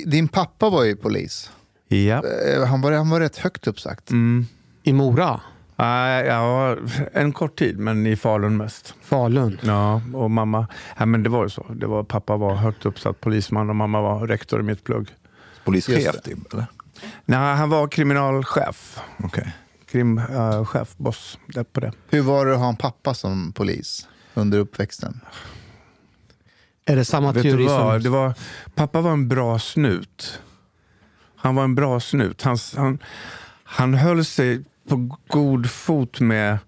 Din pappa var ju polis. Ja. Eh, Han var, han var rätt högt uppsagt. I Mora? Nej, ja, en kort tid, men i Falun mest. Falun? Ja, och mamma... Ja, men det var ju så. Det var, pappa var högt uppsatt polisman och mamma var rektor i mitt plugg. Polischef typ, eller? Nej, han var kriminalchef. Okej. Krimchef, boss där på det. Hur var det att ha en pappa som polis under uppväxten? Är det samma Vet teori som... Det var, pappa var en bra snut. Han var en bra snut. Han, han, han höll sig på god fot med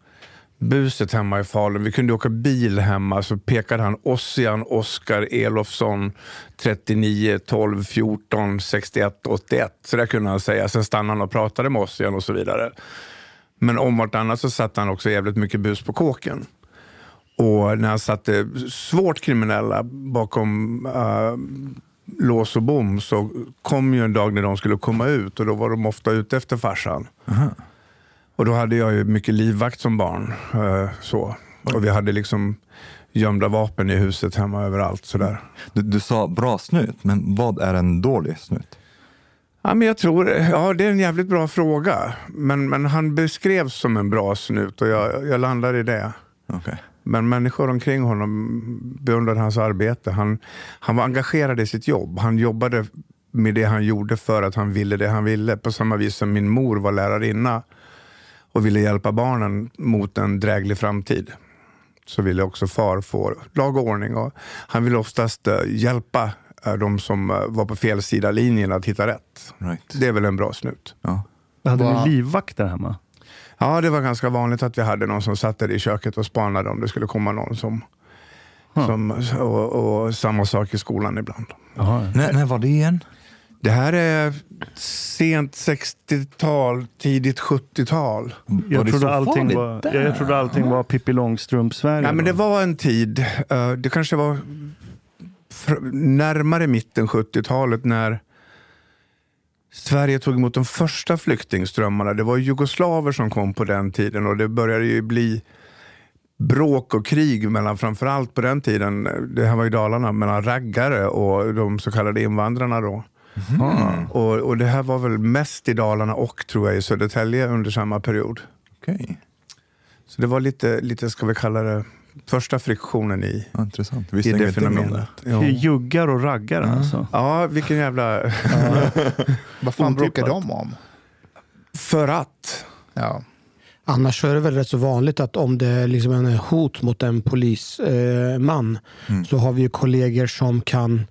buset hemma i Falun. Vi kunde åka bil hemma, så pekade han Ossian Oskar Elofsson 39 12 14 61 81. Så där kunde han säga. Sen stannade han och pratade med Ossian och så vidare. Men om vartannat så satte han också jävligt mycket bus på kåken. Och när han satte svårt kriminella bakom uh, lås och bom så kom ju en dag när de skulle komma ut och då var de ofta ute efter farsan. Och då hade jag ju mycket livvakt som barn. eh, så. Och vi hade liksom gömda vapen i huset hemma överallt. Sådär. Du, du sa bra snut, men vad är en dålig snut? Ja, men jag tror, ja, det är en jävligt bra fråga. Men, men han beskrevs som en bra snut och jag, jag landar i det. Okej. Men människor omkring honom beundrade hans arbete. Han, han var engagerad i sitt jobb. Han jobbade med det han gjorde för att han ville det han ville. På samma vis som min mor var lärarinna och ville hjälpa barnen mot en dräglig framtid. Så ville också far få lag och ordning. Och han ville oftast eh, hjälpa eh, de som eh, var på fel sida linjen att hitta rätt. Right. Det är väl en bra snut. Ja. Hade ni livvakter hemma? Ja, det var ganska vanligt att vi hade någon som satt där i köket och spanade om det skulle komma någon som... som och, och samma sak i skolan ibland. När, när var det igen? Det här är sent 60-tal, tidigt 70-tal. Var Jag det trodde, allting var, där? jag trodde allting var Pippi Långstrump-Sverige. Nej, men det var en tid, eh, det kanske var närmare mitten 70-talet när Sverige tog emot de första flyktingströmmarna. Det var jugoslaver som kom på den tiden och det började ju bli bråk och krig mellan framförallt på den tiden, det här var i Dalarna, mellan raggare och de så kallade invandrarna då. Och, och det här var väl mest i Dalarna och tror jag i Södertälje under samma period. Okej, Så det var lite, lite ska vi kalla det, första friktionen i, ja, intressant. i Visste det fenomenet. Är Juggar och raggare alltså. Ja, vilken jävla... Vad fan bråkar de om? För att. Ja. Annars är det väl rätt så vanligt att om det är liksom en hot mot en polisman eh, man, så har vi ju kollegor som kan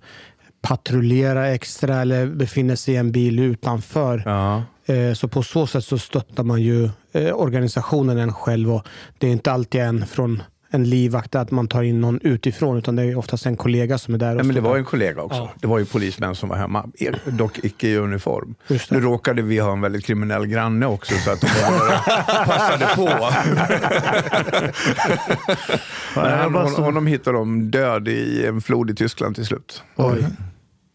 patrullera extra eller befinner sig i en bil utanför. Ja. Eh, Så på så sätt så stöttar man ju eh, organisationen en själv och det är inte alltid en från en livvakt att man tar in någon utifrån, utan det är oftast en kollega som är där. Och Nej, men det var där. en kollega också. Ja. Det var ju polismän som var hemma, e- dock icke i uniform. Nu råkade vi ha en väldigt kriminell granne också, så att de passade på. Bara hon, honom hittade de död i en flod i Tyskland till slut. Oj.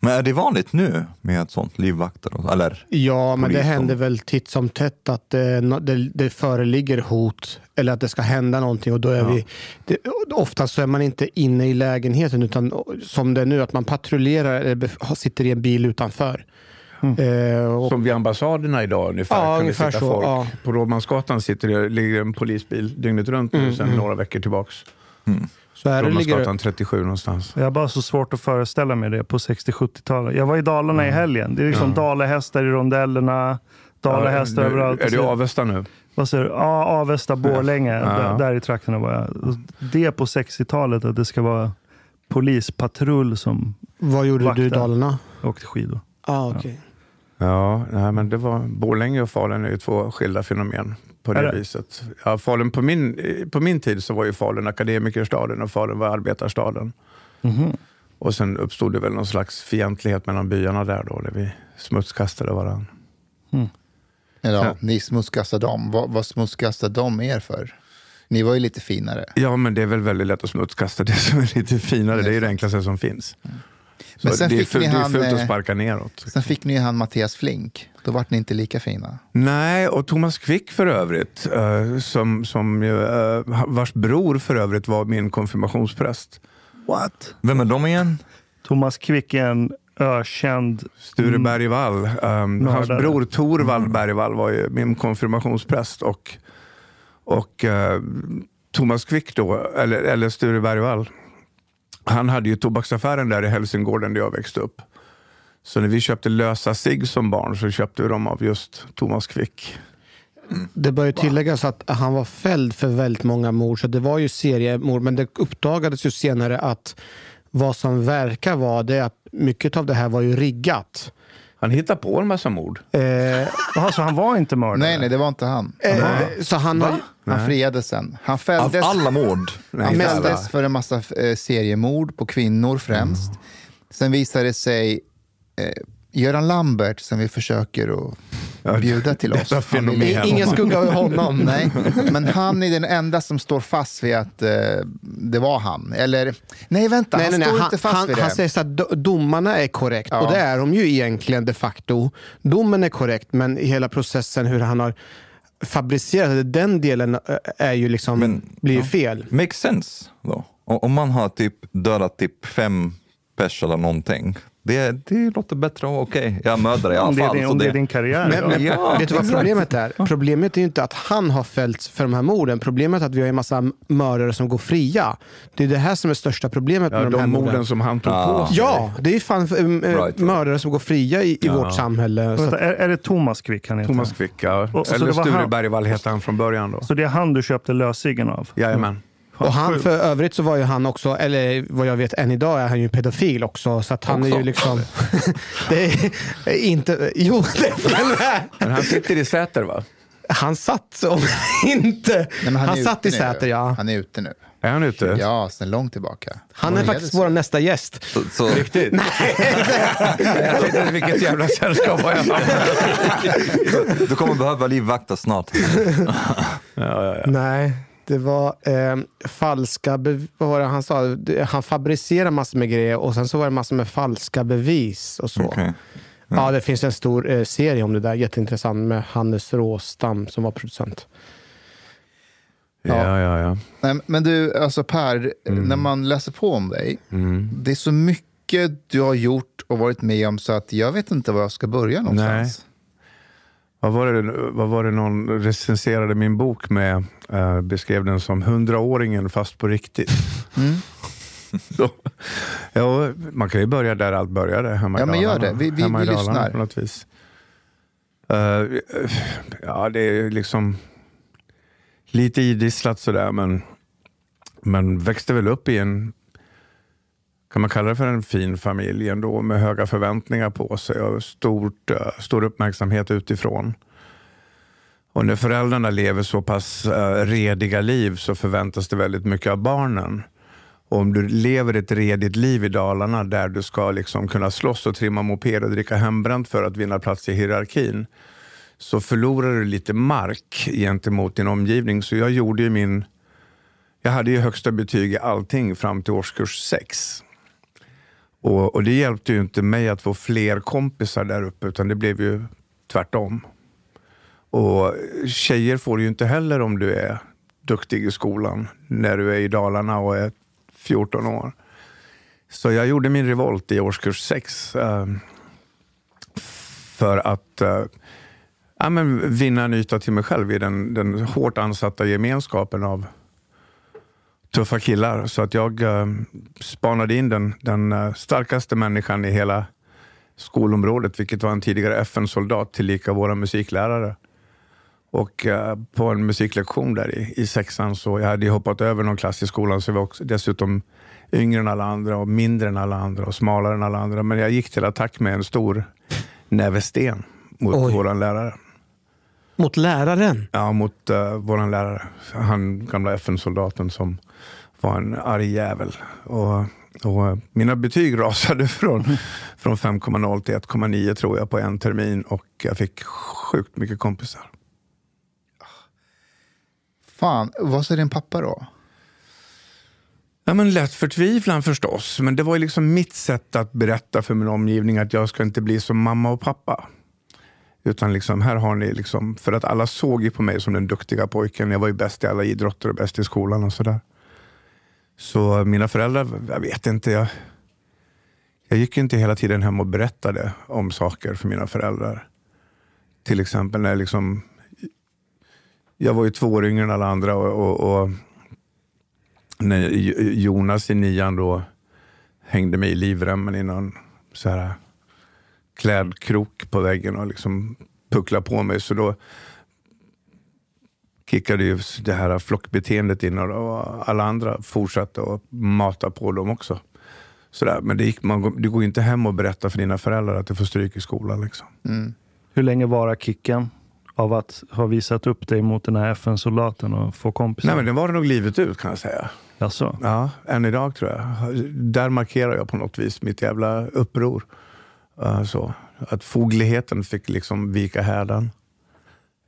Men är det vanligt nu med ett sånt livvakter? och- Eller? Ja, men det händer väl titt som tätt att eh, nå- det, det föreligger hot eller att det ska hända någonting. Och då är vi, det, oftast så är man inte inne i lägenheten utan som det är nu, att man patrullerar eller sitter i en bil utanför. Eh, och, Som vid ambassaderna idag ungefär. Ja, kan det ungefär sitta så, folk. ja. På Rådmansgatan sitter det, ligger en polisbil dygnet runt nu sedan några veckor tillbaks. Så här det. 37 någonstans. Jag har bara så svårt att föreställa mig det på 60-70-talet. Jag var i Dalarna i helgen. Det är liksom dalahästar i rondellerna, dalahästar Ja, nu- överallt. Är du i Avesta nu? Vad säger du? Ja, Avesta, Borlänge. Ja. Där, där i trakterna var jag. Det på 60-talet, att det ska vara polispatrull som Vad gjorde du i vaktar. Dalarna? åkte skidor. Ah, okay. Ja, nej, men det var, Borlänge och Falun är ju två skilda fenomen på det, Är det? viset. Ja, Falun, på, min, på min tid så var ju Falun akademikerstaden och Falun var arbetarstaden. Mhm. Och sen uppstod det väl någon slags fientlighet mellan byarna där då, där vi smutskastade varandra. Eller ja, Ja. ni smutskastade dem. Vad, vad smutskastade de er för? Ni var ju lite finare. Ja, men det är väl väldigt lätt att smutskasta det som är lite finare. Det är ju det enklaste som finns. Så Men sen det, är fick ni det är han, fult att eh, sparka neråt. Sen fick ni ju han Mattias Flink. Då vart ni inte lika fina. Nej, och Thomas Quick för övrigt, eh, som, som eh, vars bror för övrigt var min konfirmationspräst. What? Vem är de igen? Thomas Quick är en ökänd... Sture Bergvall. Um, hans bror Torvald Bergvall var ju min konfirmationspräst. Och, och Thomas Quick då, eller, eller Sture Bergvall, han hade ju tobaksaffären där i Helsingården där jag växte upp. Så när vi köpte lösa sig som barn så köpte vi dem av just Thomas Quick. Det bör ju tilläggas att han var fälld för väldigt många mord, så det var ju seriemord, men det uppdagades ju senare att vad som verkar vara det är att mycket av det här var ju riggat. Han hittade på en massa mord. Eh, Jaha, så han var inte mördare? Nej, nej, det var inte han. eh, så han har, Han friades sen. Han Av fälldes, alla mord? Nej, han fälldes för en massa eh, seriemord på kvinnor främst. Sen visade det sig eh, Göran Lambert som vi försöker att bjuda till oss. Han I- ingen skugga över honom. Nej, men han är den enda som står fast vid att eh, det var han. Eller, nej vänta, Nej, han nej, nej. står Han, inte fast han, vid det. han säger så att do- domarna är korrekt Ja. och det är de ju egentligen de facto. Domen är korrekt, men i hela processen hur han har fabricerat den delen eh, är ju liksom, Men- blir ju ja. fel. Makes sense då. Om man har typ dödat typ fem pers eller någonting. Det, det låter bättre okej. Jag är mördare i alla Om det är fall. din, så om det är det- din karriär. Men, men, Ja, vet du vad problemet är? Problemet är ju inte att han har fällts för de här morden. Problemet är att vi har en massa mördare som går fria. Det är det här som är största problemet Ja, med de, här de morden. morden som han tog Ja. på sig. Ja, det är fan eh, right. mördare som går fria i, i vårt samhälle. Så Vänta, att, är, är det Thomas Quick han heter? Thomas Quick, ja. Och- Eller det var Sture han- Bergvall hette han från början då. Så det är han du köpte lössiggen av? Jajamän. Och han, för övrigt så var ju han också, eller vad jag vet än idag är han ju pedofil också. Så att han är Också? ju liksom... det är inte... Jo, det är. Men han sitter i Säter va? Han satt om inte... Nej, han är satt i ute nu. Säter, ja. Han är ute nu. Är han ute? Ja, sen långt tillbaka. Han är faktiskt vår nästa gäst. Så, så, Riktigt? jag tänkte vilket jävla sällskap var jag hamnade du kommer behöva livvakta snart. Nej, det var eh, falska bevis. Vad var det han sa? Han fabricerar massor med grejer och sen så var det massor med falska bevis och så. Okej. Ja, det finns en stor eh, serie om det där. Jätteintressant med Hannes Råstam som var producent. Ja, ja, ja. Nej, men du, alltså Per, när man läser på om dig, det är så mycket du har gjort och varit med om så att jag vet inte var jag ska börja någonstans. Vad var, det, vad var det någon recenserade min bok med? eh, beskrev den som hundraåringen fast på riktigt. Så, ja, man kan ju börja där allt började, hemma Ja, i men gör det. Vi- vi- vi lyssnar. På något vis. Eh, ja, det är liksom lite idisslat sådär, men, men växte väl upp i en kan man kalla det för en fin familj ändå med höga förväntningar på sig och stort, eh, stor uppmärksamhet utifrån. Och när föräldrarna lever så pass eh, rediga liv så förväntas det väldigt mycket av barnen. Och om du lever ett redigt liv i Dalarna där du ska liksom kunna slåss och trimma moped och dricka hembränt för att vinna plats i hierarkin så förlorar du lite mark gentemot din omgivning. Så jag gjorde ju min... Jag hade ju högsta betyg i allting fram till årskurs sex. Och, och, det hjälpte ju inte mig att få fler kompisar där uppe, utan det blev ju tvärtom. Och tjejer får du ju inte heller om du är duktig i skolan när du är i Dalarna och är 14 år. Så jag gjorde min revolt i årskurs 6 eh, för att eh, ja, men vinna en yta till mig själv i den, den hårt ansatta gemenskapen av tuffa killar. Så att jag eh, spanade in den, den uh, starkaste människan i hela skolområdet, vilket var en tidigare FN-soldat, tillika våra musiklärare. Och uh, på en musiklektion där i, i sexan, så jag hade hoppat över någon klass i skolan, så jag var också dessutom yngre än alla andra och mindre än alla andra och smalare än alla andra. Men jag gick till attack med en stor näve sten mot Oj. våran lärare. Mot läraren? Ja, mot uh, vår lärare. Han gamla FN-soldaten som var en arg jävel. Och, och mina betyg rasade från, från 5,0 till 1,9 tror jag på en termin och jag fick sjukt mycket kompisar. Fan, vad säger din pappa då? Ja, men lätt förtvivlan förstås, men det var liksom mitt sätt att berätta för min omgivning att jag ska inte bli som mamma och pappa. Utan liksom, här har ni, liksom, för att alla såg ju på mig som den duktiga pojken. Jag var ju bäst i alla idrotter och bäst i skolan och sådär. Så mina föräldrar, jag vet inte. Jag, jag gick inte hela tiden hem och berättade om saker för mina föräldrar. Till exempel när jag liksom... Jag var ju två år yngre än alla andra och, och, och när Jonas i nian då hängde mig i livremmen i någon så här klädkrok på väggen och liksom pucklade på mig. Så då kickade ju det här flockbeteendet in och alla andra fortsatte att mata på dem också. Sådär. Men det, gick, man, du går inte hem och berättar för dina föräldrar att du får stryk i skolan. Liksom. Mm. Hur länge varar kicken av att ha visat upp dig mot den här FN-soldaten och få kompisar? Nej, men den var nog livet ut kan jag säga. Jaså? Ja, än idag tror jag. Där markerar jag på något vis mitt jävla uppror. Uh, så. Att fogligheten fick liksom vika härdan.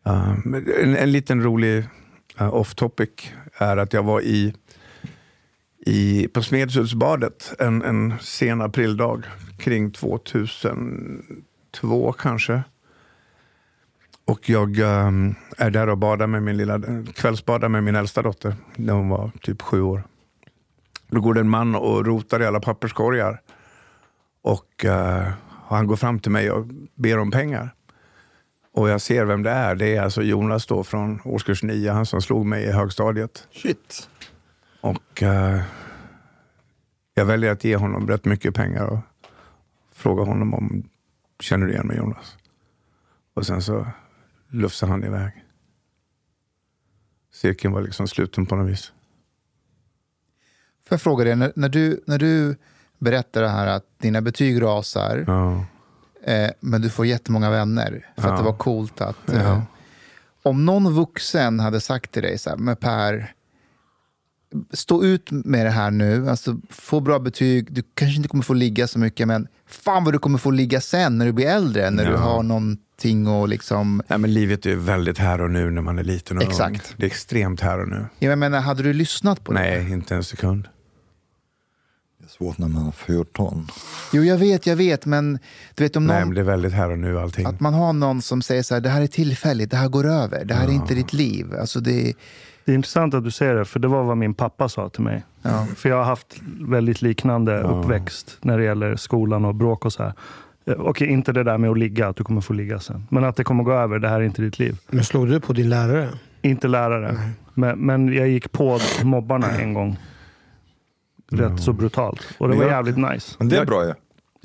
Uh, en, en liten rolig uh, off topic är att jag var i, i på Smedshultsbadet en, en sen aprildag kring 2002 kanske. Och jag um, är där och badar med min lilla, kvällsbadar med min äldsta dotter när hon var typ sju år. Då går det en man och rotar i alla papperskorgar. Och uh, och han går fram till mig och ber om pengar. Och jag ser vem det är. Det är alltså Jonas då från årskurs 9, han som slog mig i högstadiet. Shit. Och uh, jag väljer att ge honom rätt mycket pengar och fråga honom om, känner du igen mig Jonas? Och sen så lufsar han iväg. Cirkeln var liksom sluten på något vis. Får jag fråga dig, när, när, du, när du berättar det här att dina betyg rasar, ja. Eh, men du får jättemånga vänner för ja. att det var coolt att... Eh, om någon vuxen hade sagt till dig så här, men Per, stå ut med det här nu, alltså, få bra betyg, du kanske inte kommer få ligga så mycket, men fan vad du kommer få ligga sen när du blir äldre, när du har någonting och liksom... Ja, men livet är väldigt här och nu när man är liten och Exakt. ung. Det är extremt här och nu. Ja, men menar, hade du lyssnat på det? Nej, inte en sekund. Svårt när man har 14. Jo, jag vet, jag vet, men du vet om någon... Nej, men det är väldigt här och nu allting. Att man har någon som säger så här, det här är tillfälligt, det här går över, det här ja. är inte ditt liv. Alltså det... det är intressant att du säger det, för det var vad min pappa sa till mig. Ja. För jag har haft väldigt liknande ja. uppväxt när det gäller skolan och bråk och så här. Eh, okej, inte det där med att ligga, att du kommer få ligga sen. Men att det kommer gå över, det här är inte ditt liv. Men slog du på din lärare? Inte lärare. Men, men jag gick på mobbarna en gång rätt så brutalt. Och det var jävligt nice. Men det är bra ju.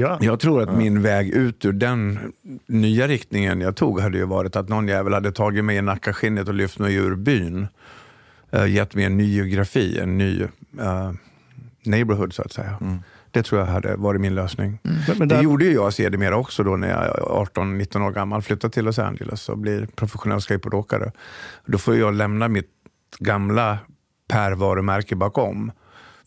Ja. Jag tror att min väg ut ur den nya riktningen jag tog hade ju varit att någon jävel hade tagit mig i nackaskinnet och lyft mig ur byn. Uh, gett mig en ny geografi, en ny uh, neighborhood så att säga. Mm. Det tror jag hade varit min lösning. Men, men Det där, gjorde ju jag sedermera också då när jag är 18-19 år gammal. Flyttade till Los Angeles och blir professionell skateboardåkare. Då får jag lämna mitt gamla Per-varumärke bakom.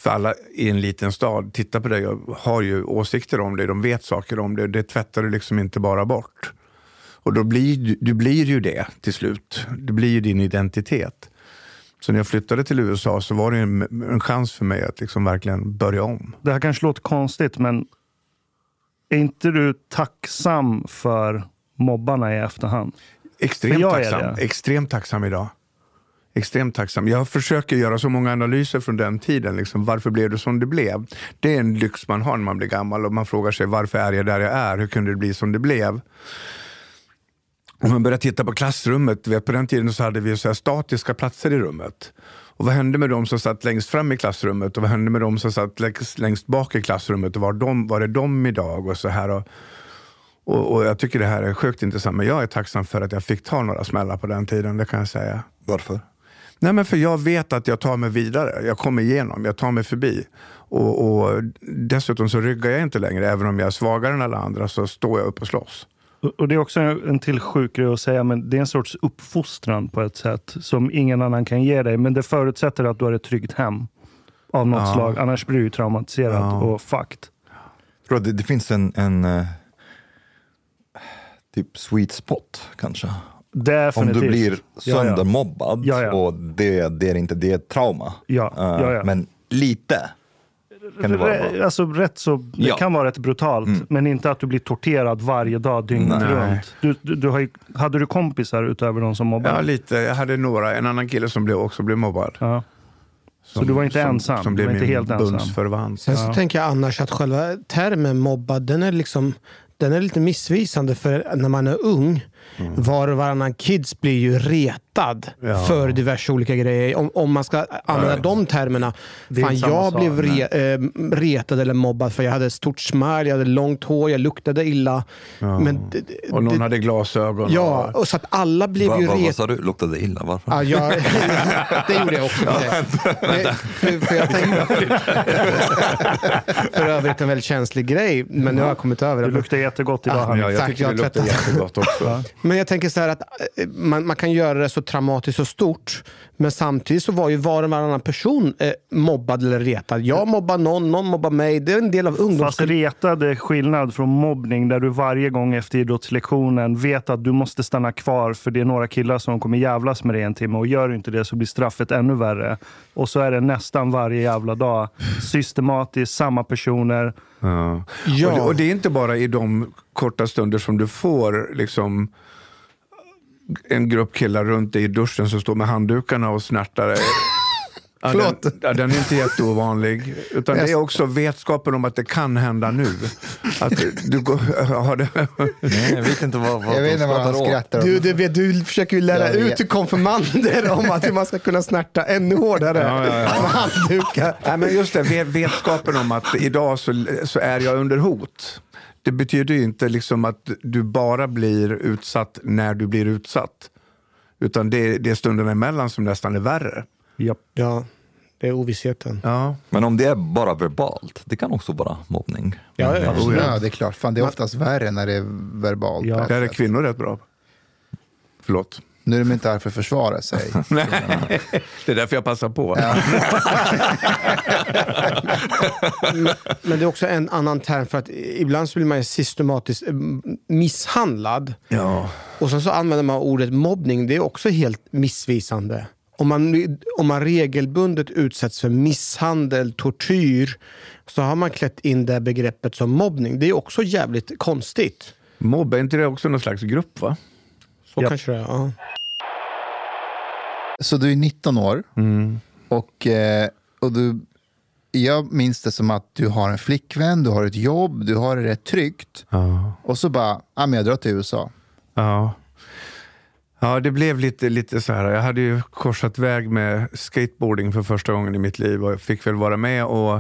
För alla i en liten stad tittar på dig och har ju åsikter om dig. De vet saker om dig. Det tvättar du liksom inte bara bort. Och då blir du, du blir ju det till slut. Det blir ju din identitet. Så när jag flyttade till USA så var det en, en chans för mig att liksom verkligen börja om. det här kanske låter konstigt, men är inte du tacksam för mobbarna i efterhand? Extremt tacksam. Extremt tacksam idag. Extremt tacksam. Jag försöker göra så många analyser från den tiden. Liksom, varför blev det som det blev? Det är en lyx man har när man blir gammal och man frågar sig varför är jag där jag är? Hur kunde det bli som det blev? Om man börjar titta på klassrummet, vet, på den tiden så hade vi så här statiska platser i rummet. Och vad hände med de som satt längst fram i klassrummet och vad hände med de som satt längst, längst bak i klassrummet och var, de, var är de idag? Och så här. Och, och, och jag tycker det här är sjukt intressant, men jag är tacksam för att jag fick ta några smällar på den tiden, det kan jag säga. Varför? Nej, men för jag vet att jag tar mig vidare. Jag kommer igenom, jag tar mig förbi. Och, och Dessutom så ryggar jag inte längre. Även om jag är svagare än alla andra så står jag upp och slåss. Och- Det är också en till sjuk grej att säga, men det är en sorts uppfostran på ett sätt som ingen annan kan ge dig. Men det förutsätter att du har ett tryggt hem av något Ja. slag. Annars blir du traumatiserad Ja. och fucked. Det, det finns en, en eh, typ sweet spot kanske. Om Definitivt. du blir Ja, ja. söndermobbad Ja, ja. och det, det är inte det är ett trauma. Ja, ja, ja. Men lite kan det vara. Alltså rätt så, det Ja. kan vara rätt brutalt, Mm. men inte att du blir torterad varje dag dygnet Nej. runt. Du, du, du har ju, hade du kompisar utöver de som mobbade? Ja, lite. Jag hade några. En annan kille som blev, också blev mobbad. Ja. Så du var inte som, ensam? Som Du blev var inte min helt ensam? bundsförvant. Sen så tänker jag annars att själva termen mobbad, den är liksom den är lite missvisande för när man är ung, var och varannan kids blir ju retad Ja. för diverse olika grejer. Om, om man ska använda de termerna. Fan, jag sak, blev re, eh, retad eller mobbad för jag hade ett stort smile, jag hade långt hår, jag luktade illa. Men det, det, Och någon hade glasögon. ja, och, och så att alla blev Va, ju va, vad retade. sa du? Luktade illa? Varför? Ja, jag, det gjorde jag också. Det, för, för jag tänkte, för övrigt en väldigt känslig grej, men nu har jag kommit över Du det. luktar jättegott idag. Ja, ja, jag Tack, tycker jag det luktar jättegott också. Men jag tänker så här att eh, man, man kan göra det så traumatiskt och stort. Men samtidigt så var ju var och varannan person eh, mobbad eller retad. Jag mobbar någon, någon mobbar mig. Det är en del av Fast ungdomskulturen. retad är skillnad från mobbning där du varje gång efter idrottslektionen vet att du måste stanna kvar för det är några killar som kommer jävlas med dig en timme och gör du inte det så blir straffet ännu värre. Och så är det nästan varje jävla dag. Systematiskt, samma personer. Ja. Ja. Och, det, och det är inte bara i de korta stunder som du får liksom en grupp killar runt dig i duschen som står med handdukarna och snärtar dig. Ja, Förlåt. Den, ja, den är inte jätteovanlig. Utan det är också vetskapen om att det kan hända nu. Att du går, det, Nej, jag vet inte vad, vad Jag vet de inte vad han skrattar åt. Du, du, vet, du försöker ju lära ut till konfirmander om att man ska kunna snärta ännu hårdare Ja, ja, ja. med handdukar. Nej, men just det, ve- vetskapen om att idag så, så är jag under hot. Det betyder ju inte liksom att du bara blir utsatt när du blir utsatt. Utan det, det är stunderna emellan som nästan är värre. Japp. Ja, det är ovissheten. Ja. Men om det är bara verbalt, det kan också vara mobbning. Ja, ja. Oh, ja. Ja, det är klart. Fan, det är oftast värre när det är verbalt. Ja. Där är kvinnor rätt bra. Förlåt. Nu är de inte här för att försvara sig. Nej, det är därför jag passar på. Men det är också en annan term för att ibland så blir man systematiskt eh, misshandlad. Ja. Och sen så använder man ordet mobbning. Det är också helt missvisande. Om man, om man regelbundet utsätts för misshandel, tortyr, så har man klätt in det begreppet som mobbning. Det är också jävligt konstigt. Mobb, är inte det också någon slags grupp? va? Så Japp. kanske det är. Ja. Så du är 19 år Mm. och, eh, och du, jag minns det som att du har en flickvän, du har ett jobb, du har det rätt tryggt. Ja. Och så bara, ja men jag drar till USA. Ja. Ja, det blev lite, lite så här. Jag hade ju korsat väg med skateboarding för första gången i mitt liv och jag fick väl vara med och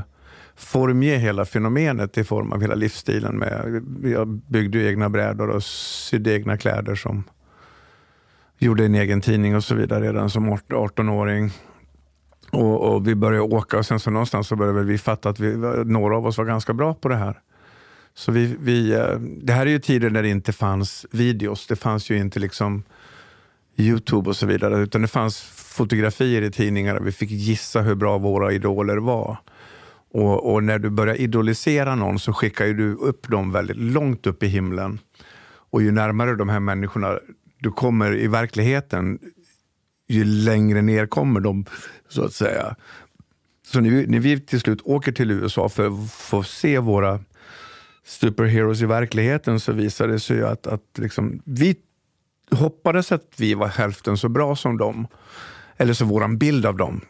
formge hela fenomenet i form av hela livsstilen. Med, jag byggde egna brädor och sydde egna kläder som gjorde en egen tidning och så vidare redan som 18-åring. Och, och, vi började åka och sen så någonstans så började vi fatta att vi, några av oss var ganska bra på det här. Så vi, vi, eh, det här är ju tider när det inte fanns videos. Det fanns ju inte liksom Youtube och så vidare. Utan det fanns fotografier i tidningar och vi fick gissa hur bra våra idoler var. Och, och när du börjar idolisera någon så skickar du upp dem väldigt långt upp i himlen. Och ju närmare de här människorna du kommer i verkligheten, ju längre ner kommer de, så att säga. Så när vi, när vi till slut åker till USA för att få se våra superheroes i verkligheten så visade det sig att, att liksom, vi hoppades att vi var hälften så bra som dem. Eller så våran bild av dem.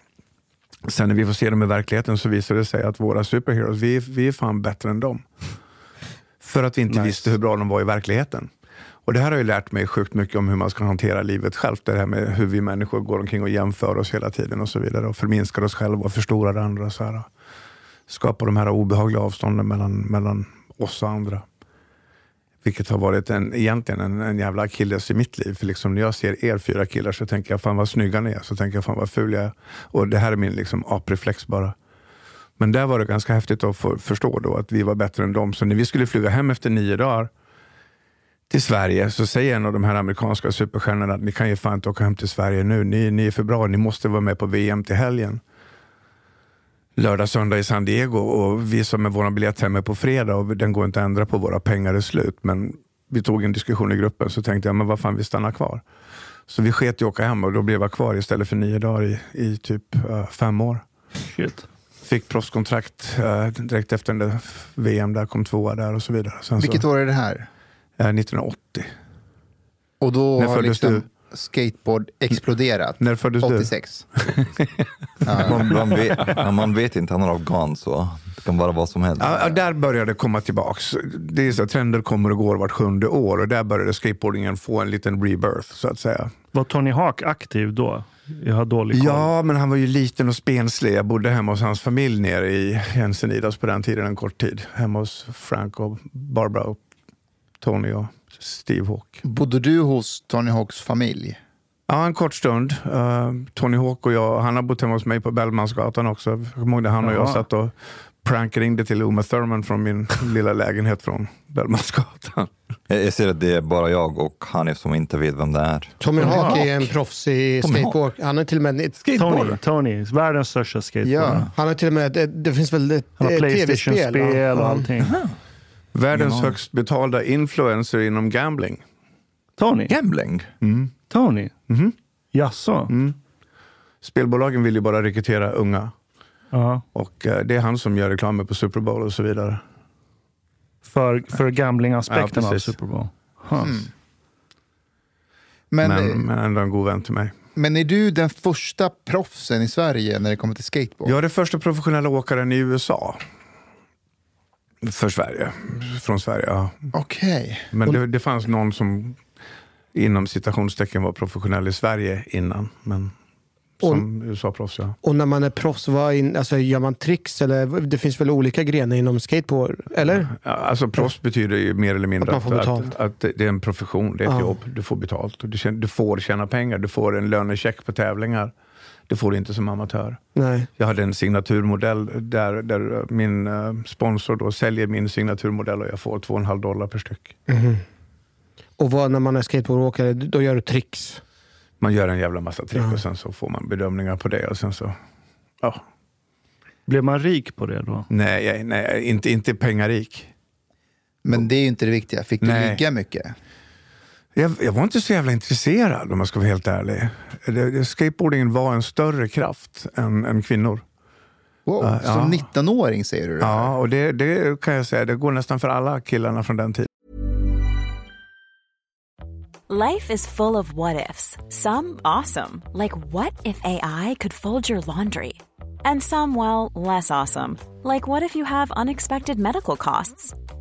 Sen när vi får se dem i verkligheten så visar det sig att våra superheroes, vi, vi är fan bättre än dem. För att vi inte nice. visste hur bra de var i verkligheten. Och det här har ju lärt mig sjukt mycket om hur man ska hantera livet själv. Det här med hur vi människor går omkring och jämför oss hela tiden och så vidare. Och förminskar oss själva och förstorar andra. Så här. Skapar de här obehagliga avstånden mellan, mellan oss och andra. Vilket har varit en, egentligen en, en jävla akilles i mitt liv. För liksom när jag ser er fyra killar så tänker jag fan vad snygga ni är. Så tänker jag fan vad ful jag är. Och det här är min liksom, apreflex bara. Men där var det ganska häftigt att få förstå då att vi var bättre än dem. Så när vi skulle flyga hem efter nio dagar till Sverige så säger en av de här amerikanska superstjärnorna att ni kan ju fan inte åka hem till Sverige nu. Ni, ni är för bra, ni måste vara med på VM till helgen lördag, söndag i San Diego och vi som är vår biljett hem är på fredag och den går inte att ändra på, våra pengar är slut. Men vi tog en diskussion i gruppen så tänkte jag, men vad fan vi stannar kvar. Så vi sket i att åka hem och då blev jag kvar istället för nio dagar i, i typ uh, fem år. Shit. Fick proffskontrakt uh, direkt efter den där VM, där kom tvåa där och så vidare. Sen Vilket så, år är det här? Uh, 1980. Och då När har liksom... Du? skateboard exploderat. När föddes 86. du? man, man, vet, man vet inte, han är afghan så det kan vara vad som helst. Ja, där började det komma tillbaks. Det är så, trender kommer och går vart sjunde år och där började skateboardingen få en liten rebirth så att säga. Var Tony Hawk aktiv då? Jag har dålig koll. Ja, men han var ju liten och spenslig. Jag bodde hemma hos hans familj nere i Encinitas på den tiden en kort tid. Hemma hos Frank och Barbara och Tony och Steve Hawk. Bodde du hos Tony Hawks familj? Ja, en kort stund. Uh, Tony Hawk och jag, han har bott hemma hos mig på Bellmansgatan också. Jag kommer ihåg han och jag satt och prankringde till Uma Thurman från min lilla lägenhet från Bellmansgatan. Jag ser att det är bara jag och Hanif som inte vet vem det är. Tommy Hawk är en proffsig skateboard. Han är till och med ett skateboard. Tony, Tony, världens största skateboard. Ja, han har till och med, det, det finns väl ett tv-spel och allting. Världens ja. högst betalda influencer inom gambling. Tony? Gambling? Mm. Tony? Mm. Jaså? Mm. Spelbolagen vill ju bara rekrytera unga. Uh-huh. Och uh, det är han som gör reklamer på Super Bowl och så vidare. För, för gamblingaspekten ja, av Super Bowl? Huh. Mm. Men, men, eh, men ändå en god vän till mig. Men är du den första proffsen i Sverige när det kommer till skateboard? Jag är den första professionella åkaren i USA. För Sverige. Från Sverige, ja. Okej. Okay. Men det, det fanns någon som inom citationstecken var professionell i Sverige innan. Men som USA-proffs, ja. Och när man är proffs, vad in, alltså, gör man tricks? Eller, det finns väl olika grenar inom skateboard? Eller? Ja, alltså proffs betyder ju mer eller mindre att, att, att, att, det är en profession, det är ett ja. jobb. Du får betalt. Du, du får tjäna pengar, du får en lönecheck på tävlingar. Det får du inte som amatör. Nej. Jag hade en signaturmodell där, där min uh, sponsor då säljer min signaturmodell och jag får 2,5 dollar per styck. Mm. Och vad, när man är skateboardåkare, då gör du tricks? Man gör en jävla massa trick ja. och sen så får man bedömningar på det. och sen så, ja. Blev man rik på det då? Nej, nej inte, inte pengarik. Men det är ju inte det viktiga. Fick du nej. ligga mycket? Jag, jag, var inte så jävla intresserad om jag ska vara helt ärlig. Det, skateboardingen var en större kraft än, än kvinnor. Wow, uh, som ja. 19-åring säger du det Ja, och det, det, kan jag säga, det går nästan för alla killarna från den tiden. Life is full of what ifs. Some awesome. Like what if AI could fold your laundry? And some, well, less awesome. Like what if you have unexpected medical costs?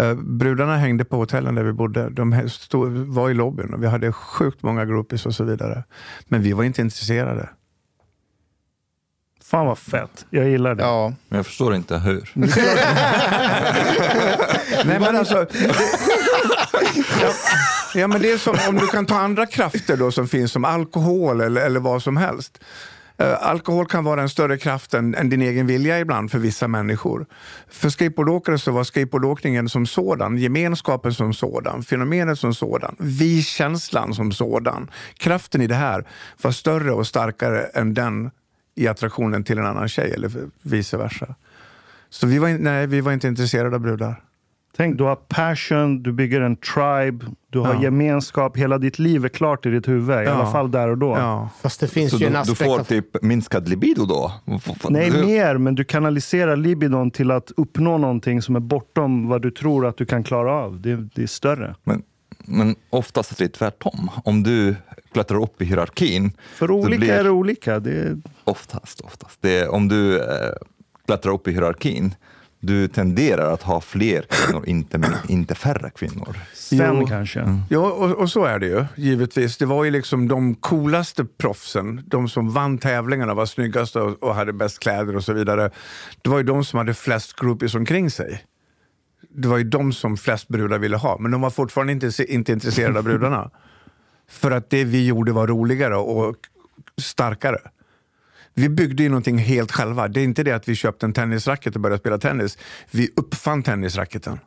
Uh, brudarna hängde på hotellen där vi bodde. De stod, var i lobbyn och vi hade sjukt många groupies och så vidare. Men vi var inte intresserade. Fan vad fett. Jag gillar det. Ja. Men jag förstår inte hur. Nej, men alltså, ja, ja, men det är som om du kan ta andra krafter då som finns som alkohol eller, eller vad som helst. Eh, alkohol kan vara en större kraft än, än, din egen vilja ibland för vissa människor. För skateboardåkare så var skateboardåkningen som sådan, gemenskapen som sådan, fenomenet som sådan, vi-känslan som sådan. Kraften i det här var större och starkare än den i attraktionen till en annan tjej eller vice versa. Så vi var, nej, vi var inte intresserade av brudar. Tänk, du har passion, du bygger en tribe, du har ja. gemenskap. Hela ditt liv är klart i ditt huvud, ja. i alla fall där och då. Ja. Fast det finns Så ju du, en aspekt du får av... typ minskad libido då? Nej, mer, men du kanaliserar libidon till att uppnå någonting som är bortom vad du tror att du kan klara av. Det, det är större. Men, men oftast är det tvärtom. Om du klättrar upp i hierarkin. För olika blir... är det olika. Det är... Oftast, oftast. Det är, om du äh, klättrar upp i hierarkin du tenderar att ha fler kvinnor, inte, inte färre kvinnor. Sen jo. kanske. Mm. Ja, och, och, så är det ju givetvis. Det var ju liksom de coolaste proffsen, de som vann tävlingarna, var snyggast och, och hade bäst kläder och så vidare. Det var ju de som hade flest groupies omkring sig. Det var ju de som flest brudar ville ha, men de var fortfarande inte, inte intresserade av brudarna. För att det vi gjorde var roligare och starkare. Vi byggde ju någonting helt själva. Det är inte det att vi köpte en tennisracket och började spela tennis. Vi uppfann tennisracketen.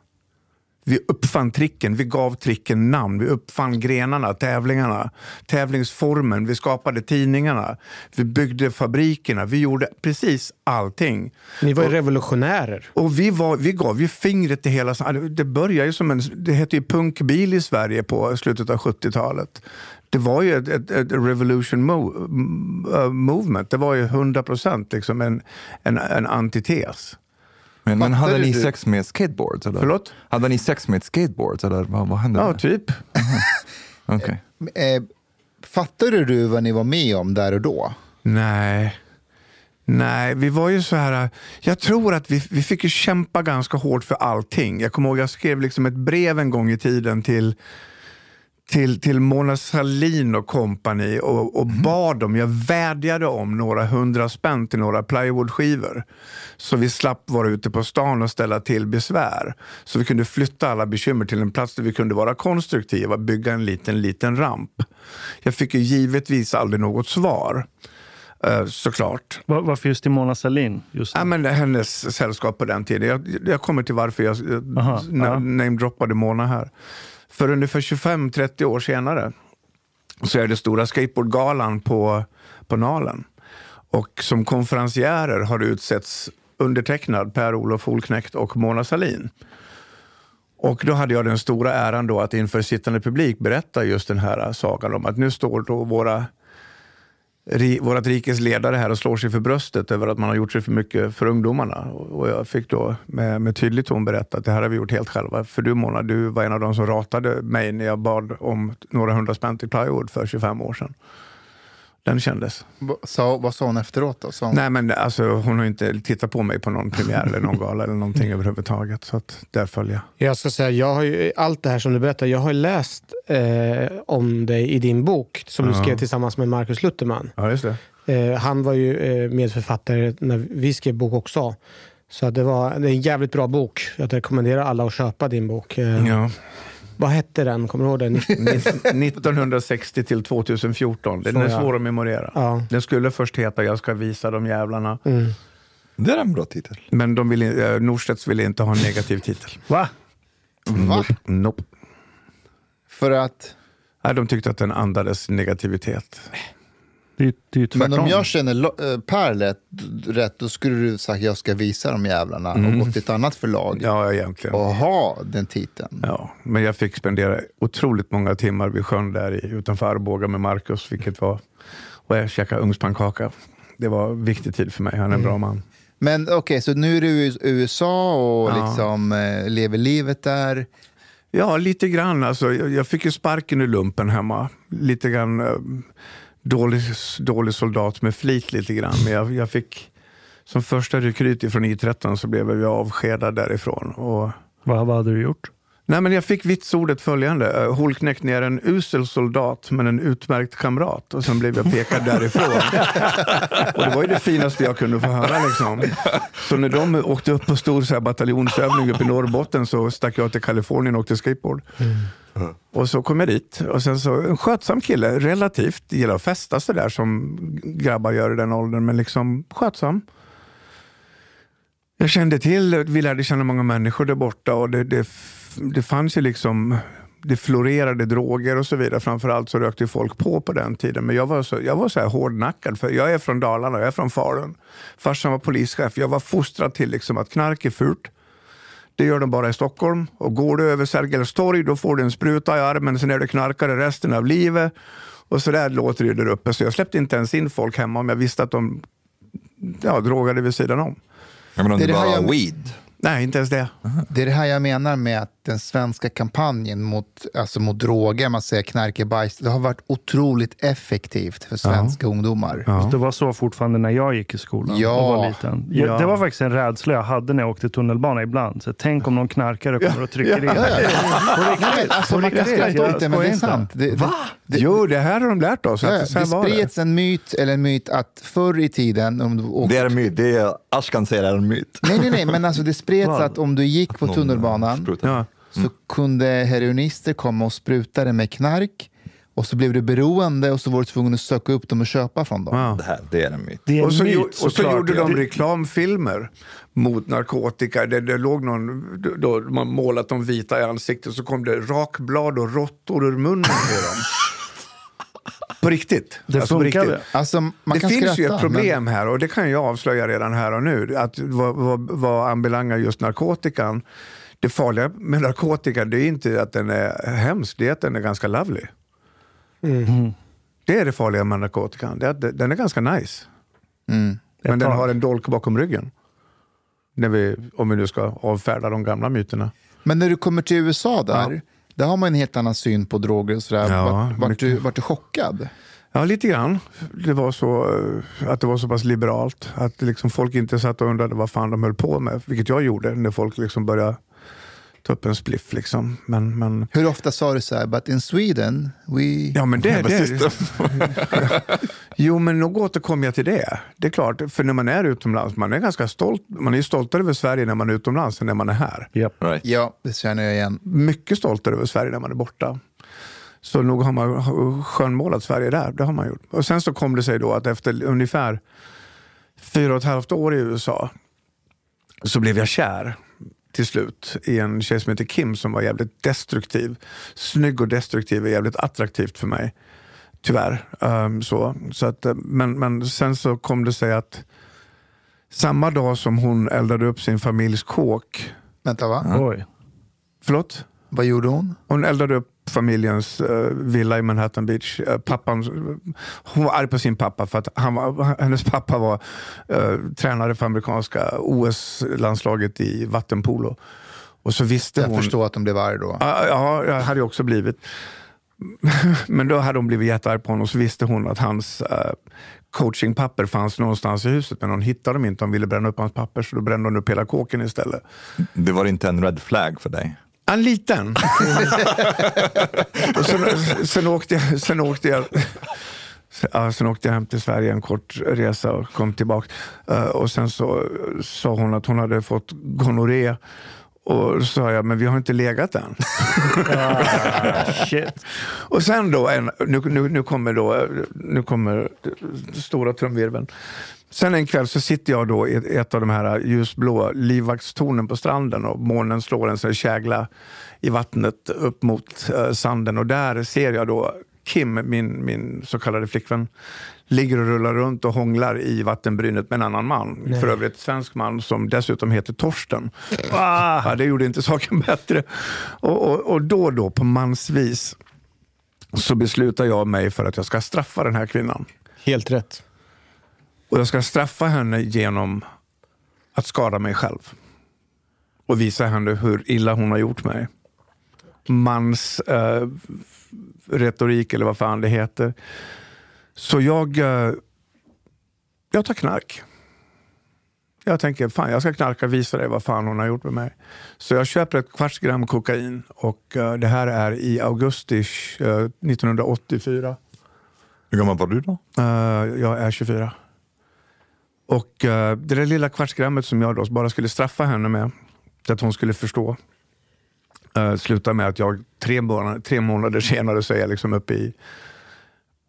Vi uppfann tricken, vi gav tricken namn, vi uppfann grenarna, tävlingarna, tävlingsformen, vi skapade tidningarna, vi byggde fabrikerna, vi gjorde precis allting. Ni var och, revolutionärer. Och vi, var, vi gav ju fingret till hela... Det började ju som en... Det hette ju punkbil i Sverige på slutet av 70-talet det var ju ett, ett, ett revolution mo uh, movement. Det var ju 100 procent liksom en, en, en antites. Men, men hade ni du? sex med skateboards? Eller? Förlåt? Hade ni sex med skateboards? Eller vad, vad hände? Ja, där? typ. okay. eh, fattade du vad ni var med om där och då? Nej. Nej, vi var ju så här... Jag tror att vi, vi fick ju kämpa ganska hårt för allting. Jag kommer ihåg jag skrev liksom ett brev en gång i tiden till till, till Mona Sahlin och kompani och, och mm. bad dem, jag vädjade om några hundra spänn till några plywoodskivor. Så vi slapp vara ute på stan och ställa till besvär. Så vi kunde flytta alla bekymmer till en plats där vi kunde vara konstruktiva, bygga en liten, liten ramp. Jag fick ju givetvis aldrig något svar. Uh, såklart. Var, varför just till Mona Sahlin? Just ja, men hennes sällskap på den tiden. Jag, jag kommer till varför jag namedroppade Mona här. För ungefär 25-30 år senare så är det stora skateboardgalan på, på Nalen. Och som konferencierer har det utsetts undertecknad Per-Olof Holknekt och Mona Salin. Och då hade jag den stora äran då att inför sittande publik berätta just den här sagan om att nu står då våra vårt rikes ledare här och slår sig för bröstet över att man har gjort sig för mycket för ungdomarna. Och jag fick då med, med tydlig ton berätta att det här har vi gjort helt själva. För du Mona, du var en av de som ratade mig när jag bad om några hundra spänn till plywood för 25 år sedan. Den kändes. Så, vad sa hon efteråt? Då? Hon... Nej, men alltså, hon har inte tittat på mig på någon premiär eller någon gala eller någonting överhuvudtaget. Så att där följer jag. Jag ska säga, jag har ju, allt det här som du berättar, jag har läst eh, om dig i din bok som ja. du skrev tillsammans med Markus Lutherman. Ja, just det. Eh, han var ju eh, medförfattare när vi skrev bok också. Så det, var, det är en jävligt bra bok. Jag rekommenderar alla att köpa din bok. Eh, ja. Vad hette den? Kommer du ihåg den? 1960 till 2014. Den är svår att memorera. Ja. Den skulle först heta Jag ska visa de jävlarna. Mm. Det är en bra titel. Men de ville, eh, Norstedts ville inte ha en negativ titel. Va? Va? Nope. nope. För att? Nej, de tyckte att den andades negativitet. Det det Men om jag känner eh, Per rätt, rätt, då skulle du sagt jag ska visa de jävlarna och gått till ett annat förlag Ja, egentligen. och ha den titeln. Ja, men jag fick spendera otroligt många timmar vid sjön där i, utanför Arboga med Marcus, vilket var... Och jag käkade ugnspannkaka. Det var en viktig tid för mig. Han är en bra man. Men okej, så nu är du i USA och Ja. liksom eh, lever livet där. Ja, lite grann. Alltså, jag, jag fick ju sparken i lumpen hemma. Lite grann eh, dålig, dålig soldat med flit lite grann. Men jag, jag fick, som första rekryt från I13 så blev jag avskedad därifrån. Och, Vad, vad hade du gjort? Nej, men jag fick vitsordet följande. Holknekt ner en usel soldat men en utmärkt kamrat. Och sen blev jag pekad därifrån. och det var ju det finaste jag kunde få höra. Liksom. Så när de åkte upp på stor så här, bataljonsövning uppe i Norrbotten så stack jag till Kalifornien och åkte skateboard. Och så kom jag dit. Och sen så, en skötsam kille, relativt. Gillar att festa sådär som grabbar gör i den åldern, men liksom skötsam. Jag kände till, vi lärde känna många människor där borta och det, det, det fanns ju liksom det florerade droger och så vidare. Framförallt så rökte folk på på den tiden. Men jag var så, jag var så här hårdnackad, för jag är från Dalarna, jag är från Falun. Farsan var polischef. Jag var fostrad till liksom att knark är fult. Det gör de bara i Stockholm. Och går du över Sergels torg då får du en spruta i armen, sen är du knarkare resten av livet. Och så där låter det där uppe. Så jag släppte inte ens in folk hemma om jag visste att de ja, drogade vid sidan om. Jag menar om Det det, är det här var jag- weed. Nej, inte ens det. Det är det här jag menar med att den svenska kampanjen mot, alltså mot droger, man säger knark är bajs, det har varit otroligt effektivt för svenska ungdomar. Det var så fortfarande när jag gick i skolan Ja. och var liten. Ja. Det var faktiskt en rädsla jag hade när jag åkte tunnelbana ibland. Så tänk om någon knarkare kommer och trycker in. Ja, ja. Nej, alltså, man kan skratta jag åt det, men det är sant. Det, det, det, jo, det här har de lärt oss. ja, det spreds en myt, eller en myt att förr i tiden, om du åkte Det är en myt. Det är, Ashkan säger det är en myt. Nej, nej, nej, men alltså det spreds att om du gick på tunnelbanan så kunde heroinister komma och spruta det med knark och så blev du beroende och så var du tvungen att söka upp dem och köpa från dem. Ja. Det här, det är en myt. Det är en Och så, myt, och så gjorde de Det- reklamfilmer mot narkotika. Det, det låg någon, då man målat dem vita i ansiktet så kom det rakblad och råttor ur munnen på dem. På riktigt. Det Alltså på funkade. riktigt. Alltså, man det kan finns skratta, ju ett men- problem här och det kan jag avslöja redan här och nu. Att vad, vad, vad anbelangar just narkotikan. Det farliga med narkotika det är inte att den är hemsk, det är att den är ganska lovely. Det är det farliga med narkotikan. Det är att den är ganska nice. Mm. Men den har en dolk bakom ryggen. När vi, om vi nu ska avfärda de gamla myterna. Men när du kommer till USA där, där har man en helt annan syn på droger och sådär. Ja, vart, vart, mycket. du, vart du chockad? Ja, lite grann. Det var så eh, att det var så pass liberalt. Att liksom folk inte satt och undrade vad fan de höll på med. Vilket jag gjorde när folk liksom började ta upp en spliff. Liksom. Men, men, Hur ofta sa du så här, but in Sweden, we... ja, men det, det, Jo, men nog återkommer jag till det. Det är klart, för när man är utomlands, man är ganska stolt. Man är ju stoltare över Sverige när man är utomlands än när man är här. Japp. Right. Ja, det känner jag igen. mycket stoltare över Sverige när man är borta. Så nog har man skönmålat Sverige där. Det har man gjort. Och sen så kom det sig då att efter ungefär fyra och ett halvt år i USA så blev jag kär till slut i en tjej som heter Kim som var jävligt destruktiv. Snygg och destruktiv är jävligt attraktivt för mig. Tyvärr. Um, så. Så att, eh, men, men sen så kom det sig att samma dag som hon eldade upp sin familjs kåk. Vänta, va? Oj. Förlåt? Vad gjorde hon? Hon eldade upp familjens eh, villa i Manhattan Beach. Eh, pappan, hon var arg på sin pappa för att han var, hennes pappa var eh, tränare för amerikanska OS-landslaget i vattenpolo. Och så visste Jag hon... förstår att de blev arg då. Ja, Ja, jag hade jag också blivit. Men då hade hon blivit jättearg på honom och så visste hon att hans eh, coachingpapper fanns någonstans i huset men hon hittade dem inte. Hon ville bränna upp hans papper så då brände hon upp hela kåken istället. Det var inte en red flag för dig? En liten. och sen, sen, åkte jag, sen, åkte jag, ja, sen åkte jag hem till Sverige en kort resa och kom tillbaka. Eh, och sen så sa hon att hon hade fått gonorré. Och så sa jag, men vi har inte legat än. Ah. Och sen då, en, nu, nu, nu kommer då, nu kommer stora trumvirveln. Sen en kväll så sitter jag då i ett av de här ljusblå livvaktstornen på stranden och månen slår en sån kägla i vattnet upp mot eh, sanden och där ser jag då Kim, min, min så kallade flickvän, ligger och rullar runt och hånglar i vattenbrynet med en annan man. Nej. För övrigt svensk man som dessutom heter Torsten. Ja, det gjorde inte saken bättre. Och, och, och då och då på mansvis så beslutar jag mig för att jag ska straffa den här kvinnan. Helt rätt. Och jag ska straffa henne genom att skada mig själv. Och visa henne hur illa hon har gjort mig. Mans eh, retorik eller vad fan det heter. Så jag, eh, jag tar knark. Jag tänker, fan jag ska knarka och visa dig vad fan hon har gjort med mig. Så jag köper ett kvarts gram kokain och eh, det här är i augusti eh, 1984. Hur gammal var du då? Eh, jag är 24. Och eh, det där lilla kvartsgrammet som jag då bara skulle straffa henne med, så att hon skulle förstå, uh, slutar med att jag tre månader, tre månader senare så är jag liksom uppe i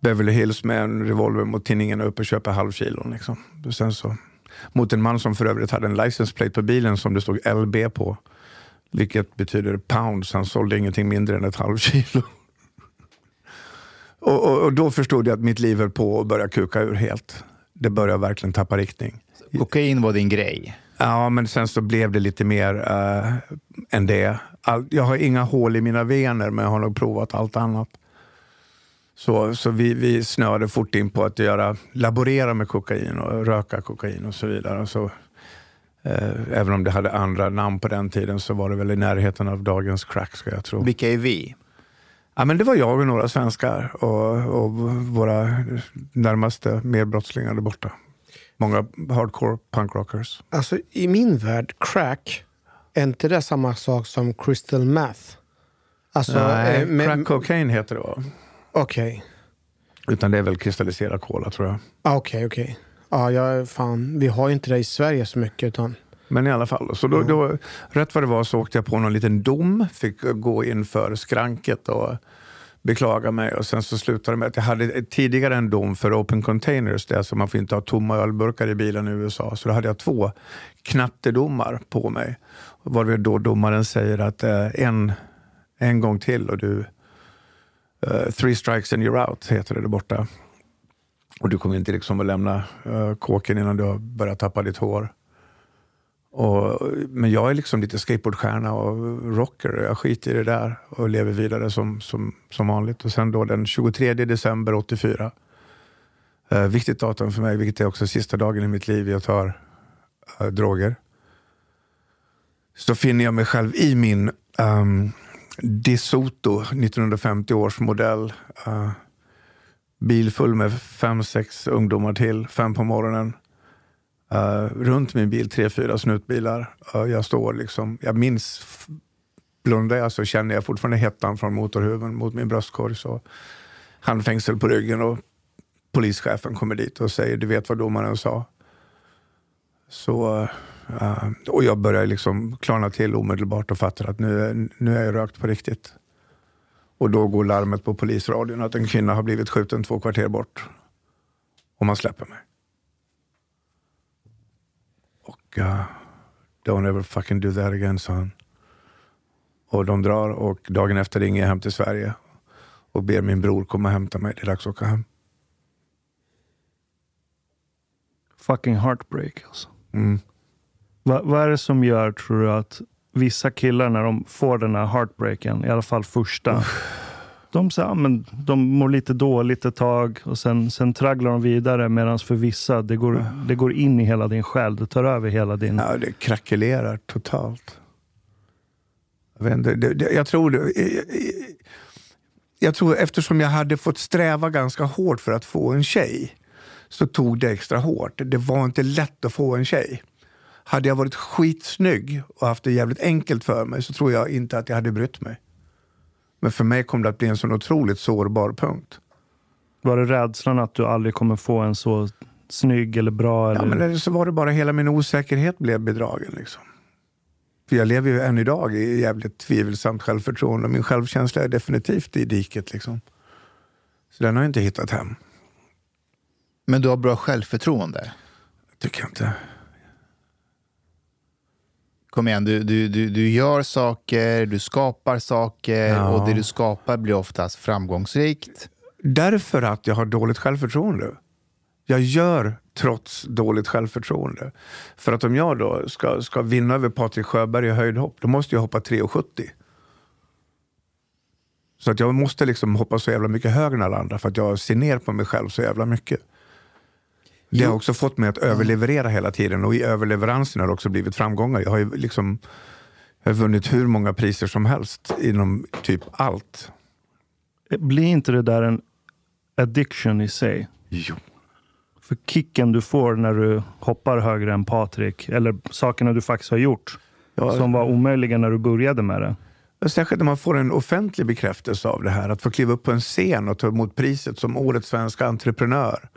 Beverly Hills med en revolver mot tinningen och uppe och köper halvkilon. Liksom. Och sen så, mot en man som för övrigt hade en license plate på bilen som det stod LB på. Vilket betyder pounds. Han sålde ingenting mindre än ett halvkilo. Och, och, och då förstod jag att mitt liv höll på att börja kuka ur helt. Det började verkligen tappa riktning. Kokain var din grej. Ja, men sen så blev det lite mer uh, än det. All, jag har inga hål i mina vener, men jag har nog provat allt annat. Så, så vi, vi snöade fort in på att göra, laborera med kokain och röka kokain och så vidare. Så, eh, även om det hade andra namn på den tiden så var det väl i närheten av dagens crack, ska jag tro. Vilka är vi? Ja, men det var jag och några svenskar och, och våra närmaste medbrottslingar där borta. Många hardcore punkrockers. Alltså i min värld, crack, är inte det samma sak som crystal meth? Alltså, Nej, eh, men- crack cocaine heter det va? Okej. Utan det är väl kristalliserad kola tror jag. Ah, Okej, okej. Ja, jag, fan, vi har ju inte det i Sverige så mycket. Utan, Men i alla fall. Så då, då, rätt vad det var så åkte jag på någon liten dom. Fick gå inför skranket och beklaga mig. Och sen så slutade det med att jag hade tidigare en dom för open containers. Det är alltså man får inte ha tomma ölburkar i bilen i USA. Så då hade jag två knattedomar på mig. Varvid då domaren säger att eh, en, en gång till och du eh, three strikes and you're out, heter det där borta. Och du kommer inte liksom att lämna uh, kåken innan du har börjat tappa ditt hår. Och, men jag är liksom lite skateboardstjärna och rocker. Jag skiter i det där och lever vidare som, som, som vanligt. Och sen då den 23 december 84. Eh, viktigt datum för mig, vilket är också sista dagen i mitt liv jag tar eh, droger. Så finner jag mig själv i min um, DeSoto 1950 års modell. Eh, uh, bil full med fem, sex ungdomar till, fem på morgonen. Uh, runt min bil, tre, fyra snutbilar. Uh, jag står liksom, jag minns, blundar jag så känner jag fortfarande hettan från motorhuven mot min bröstkorg. Så handfängsel på ryggen och polischefen kommer dit och säger, du vet vad domaren sa. Så, uh, och jag börjar liksom klarna till omedelbart och fattar att nu, nu är jag rökt på riktigt. Och då går larmet på polisradion att en kvinna har blivit skjuten två kvarter bort. Och man släpper mig. Och uh, don't ever fucking do that again, son. Och de drar och dagen efter ringer jag hem till Sverige och ber min bror komma och hämta mig. Det är dags att åka hem. Fucking heartbreak alltså. Mm. Va, vad är det som gör, tror du, att vissa killar när de får den här heartbreaken, i alla fall första, de, så, ja, men, de mår lite dåligt ett tag och sen, sen tragglar de vidare. Medan för vissa, det går, det går in i hela din själ. Det tar över hela din... Ja, det krackelerar totalt. Jag, vet inte, det, det, jag tror det, jag tror eftersom jag hade fått sträva ganska hårt för att få en tjej så tog det extra hårt. Det var inte lätt att få en tjej. Hade jag varit skitsnygg och haft det jävligt enkelt för mig så tror jag inte att jag hade brytt mig. Men för mig kom det att bli en sån otroligt sårbar punkt. Var det rädslan att du aldrig kommer få en så snygg eller bra? Eller... Ja, men eller så var det bara hela min osäkerhet blev bedragen. Liksom. För jag lever ju än idag i jävligt tvivelsamt självförtroende min självkänsla är definitivt i diket. Liksom. Så den har jag inte hittat hem. Men du har bra självförtroende. Tycker jag inte. Kom igen, du, du, du, du gör saker, du skapar saker Ja. och det du skapar blir oftast framgångsrikt. Därför att jag har dåligt självförtroende. Jag gör trots dåligt självförtroende. För att om jag då ska, ska vinna över Patrik Sjöberg i höjdhopp, då måste jag hoppa 3,70. Så att jag måste liksom hoppa så jävla mycket högre än alla andra för att jag ser ner på mig själv så jävla mycket. Det har också fått mig att överleverera hela tiden och i överleveransen har det också blivit framgångar. Jag har ju liksom jag har vunnit hur många priser som helst inom typ allt. Blir inte det där en addiction i sig? Jo. För kicken du får när du hoppar högre än Patrik, eller sakerna du faktiskt har gjort, Ja. som var omöjliga när du började med det. Särskilt när man får en offentlig bekräftelse av det här. Att få kliva upp på en scen och ta emot priset som Årets svenska entreprenör.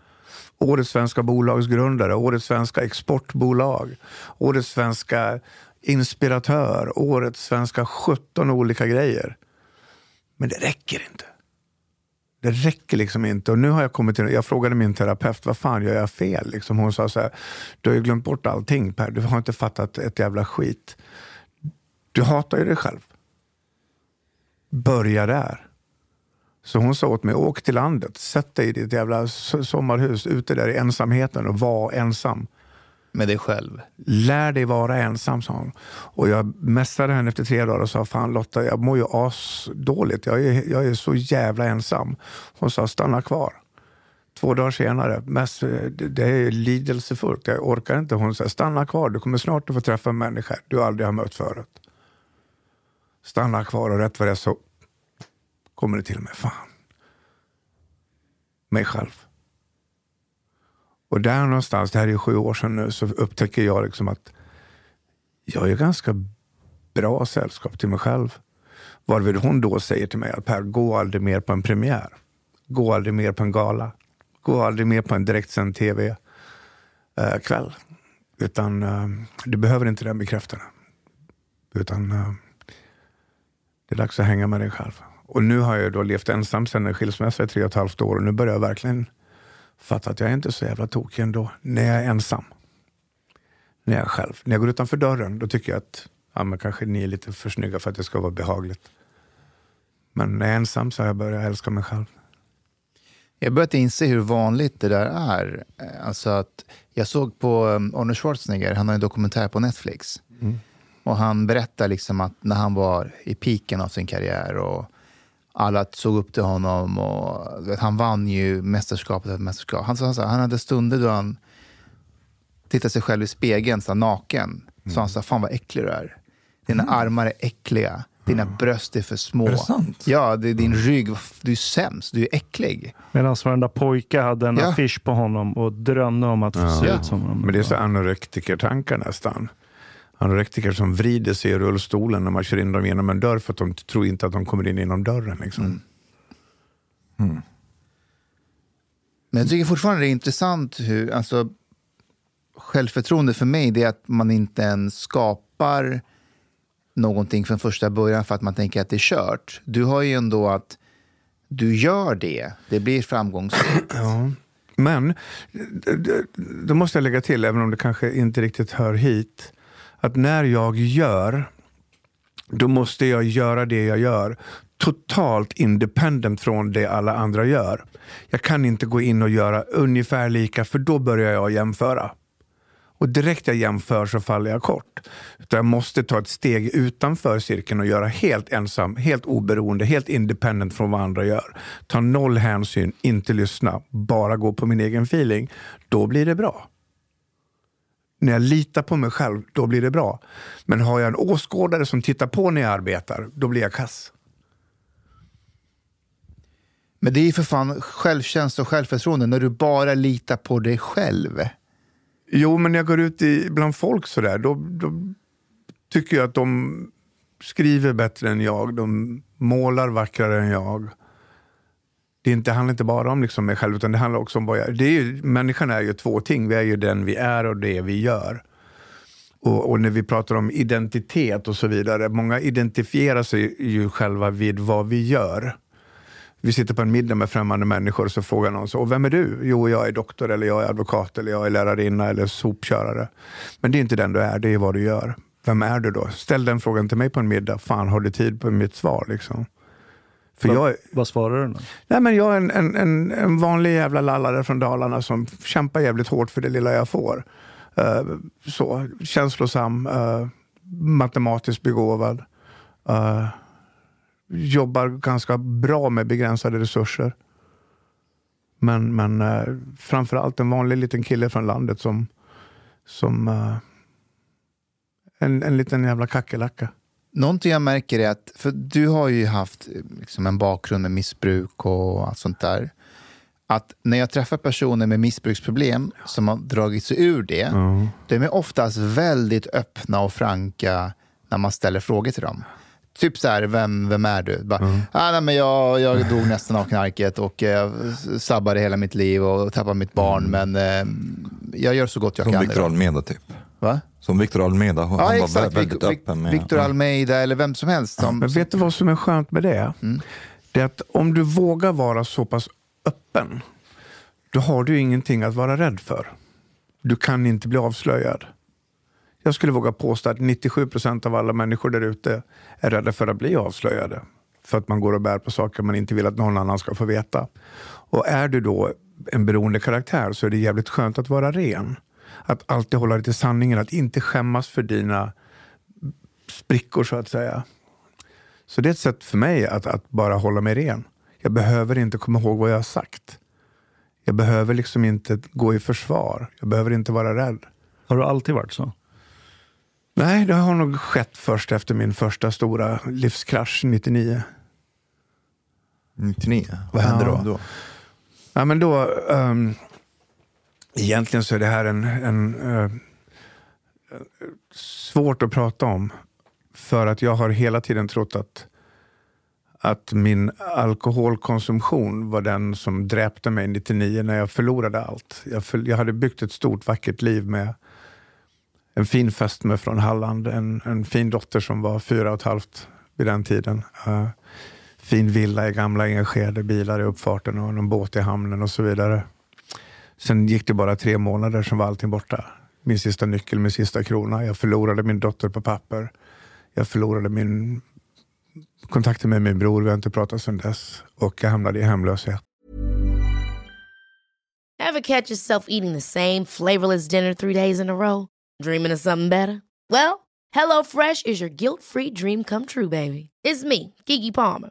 Årets svenska bolagsgrundare, Årets svenska exportbolag, Årets svenska inspiratör, Årets svenska 17 olika grejer. Men det räcker inte. Det räcker liksom inte. Och nu har jag kommit till, jag frågade min terapeut, vad fan gör jag fel? Liksom hon sa så här, du har ju glömt bort allting Per, du har inte fattat ett jävla skit. Du hatar ju dig själv. Börja där. Så hon sa åt mig, åk till landet, sätt dig i ditt jävla sommarhus ute där i ensamheten och var ensam. Med dig själv. Lär dig vara ensam, sa hon. Och jag mässade henne efter tre dagar och sa, fan Lotta, jag mår ju asdåligt. Jag är, jag är så jävla ensam. Hon sa, stanna kvar. Två dagar senare, mest, det, det är lidelsefullt, jag orkar inte. Hon sa, stanna kvar, du kommer snart att få träffa en människa du aldrig har mött förut. Stanna kvar och rätt vad det är så kommer det till mig, fan. Mig själv. Och där någonstans, det här är ju sju år sedan nu, så upptäcker jag liksom att jag är ganska bra sällskap till mig själv. Varvid hon då säger till mig att Per, gå aldrig mer på en premiär. Gå aldrig mer på en gala. Gå aldrig mer på en direktsänd tv-kväll. Eh, Utan eh, du behöver inte den bekräftelsen. Utan eh, det är dags att hänga med dig själv. Och nu har jag då levt ensam sedan en skilsmässa i tre och ett halvt år och nu börjar jag verkligen fatta att jag är inte så jävla tokig ändå när jag är ensam. När jag är själv. När jag går utanför dörren då tycker jag att ja, men kanske ni är lite för snygga för att det ska vara behagligt. Men när jag är ensam så har jag börjat älska mig själv. Jag har börjat inse hur vanligt det där är. Eh, Alltså att jag såg på um, Arnold Schwarzenegger, han har en dokumentär på Netflix. Och han berättar liksom att när han var i piken av sin karriär och alla såg upp till honom och vet, han vann ju mästerskapet efter mästerskap. Han här, han hade stunder då han tittade sig själv i spegeln så här, naken. Så han sa, fan vad äcklig du är. Dina armar är äckliga. Dina bröst är för små. Är det sant? Ja, det är din rygg. Du är sämst. Du är äcklig. Medan varenda pojke hade en Ja. affisch på honom och drömde om att få se Ja. ut som honom. Men det är så anorektikertankar nästan. Anorektiker som vrider sig i rullstolen när man kör in dem genom en dörr för att de tror inte att de kommer in genom dörren. Liksom. Men jag tycker fortfarande det är intressant hur, alltså självförtroende för mig är att man inte ens skapar någonting från första början för att man tänker att det är kört. Du har ju ändå att du gör det, det blir framgångsrikt. Ja. Men då måste jag lägga till, även om det kanske inte riktigt hör hit, att när jag gör, då måste jag göra det jag gör totalt independent från det alla andra gör. Jag kan inte gå in och göra ungefär lika, för då börjar jag jämföra. Och direkt jag jämför så faller jag kort. Utan jag måste ta ett steg utanför cirkeln och göra helt ensam, helt oberoende, helt independent från vad andra gör. Ta noll hänsyn, inte lyssna, bara gå på min egen feeling. Då blir det bra. När jag litar på mig själv, då blir det bra. Men har jag en åskådare som tittar på när jag arbetar, då blir jag kass. Men det är ju för fan självkänsla och självförtroende när du bara litar på dig själv. Jo, men när jag går ut i, bland folk sådär, då, då tycker jag att de skriver bättre än jag. De målar vackrare än jag. Det, inte, det handlar inte bara om liksom mig själv, utan det handlar också om vad jag... Det är ju, människan är ju två ting. Vi är ju den vi är och det vi gör. Och, och när vi pratar om identitet och så vidare, många identifierar sig ju själva vid vad vi gör. Vi sitter på en middag med främmande människor och så frågar någon så, och vem är du? Jo, jag är doktor, eller jag är advokat, eller jag är lärarinna eller sopkörare. Men det är inte den du är, det är vad du gör. Vem är du då? Ställ den frågan till mig på en middag. Fan, har du tid på mitt svar? Liksom. För Va, jag, vad svarar du då? nej men jag är en, en, en, en vanlig jävla lallare från Dalarna som kämpar jävligt hårt för det lilla jag får. Uh, så, känslosam, uh, matematiskt begåvad. Uh, jobbar ganska bra med begränsade resurser. Men, men uh, framförallt en vanlig liten kille från landet som, som uh, en, en liten jävla kackerlacka. Någonting jag märker är att, för du har ju haft liksom, en bakgrund med missbruk och allt sånt där. Att när jag träffar personer med missbruksproblem som har dragit sig ur det, Mm. de är oftast väldigt öppna och franka när man ställer frågor till dem. Typ så här, vem, vem är du? Bara, ah, nej, men jag, jag dog nästan av knarket och eh, sabbade hela mitt liv och tappade mitt barn, men eh, jag gör så gott jag Som kan. Victor idag." Almeida typ. Va? Som Victor Almeida, han Ja, var exakt. väldigt Vic- öppen med... Victor Almeida eller vem som helst. Som, Men vet du vad som är skönt med det? Mm. Det är att om du vågar vara så pass öppen, då har du ingenting att vara rädd för. Du kan inte bli avslöjad. Jag skulle våga påstå att 97 procent av alla människor där ute är rädda för att bli avslöjade. För att man går och bär på saker man inte vill att någon annan ska få veta. Och är du då en beroende karaktär så är det jävligt skönt att vara ren. Att alltid hålla dig till sanningen, att inte skämmas för dina sprickor så att säga. Så det är ett sätt för mig att, att bara hålla mig ren. Jag behöver inte komma ihåg vad jag har sagt. Jag behöver liksom inte gå i försvar. Jag behöver inte vara rädd. Har du alltid varit så? Nej, det har nog skett först efter min första stora livskrasch 99. 99, vad hände Ja. då? då? Ja, men då, ehm, egentligen så är det här en, en uh, svårt att prata om. För att jag har hela tiden trott att, att min alkoholkonsumtion var den som dräpte mig 99 när jag förlorade allt. Jag, för, jag hade byggt ett stort vackert liv med en fin fästmö från Halland, en, en fin dotter som var fyra och ett halvt vid den tiden. Uh, fin villa i gamla Enskede, bilar i uppfarten och en båt i hamnen och så vidare. Sen gick det bara tre månader, som var allting borta. Min sista nyckel, min sista krona. Jag förlorade min dotter på papper. Jag förlorade min kontakten med min bror, vi har inte pratat sedan dess. Och jag hamnade i hemlöshet. Ever catch yourself eating the same flavorless dinner three days in a row? Dreaming of something better? Well, hello fresh is your guilt-free dream come true, baby. It's me, Gigi Palmer.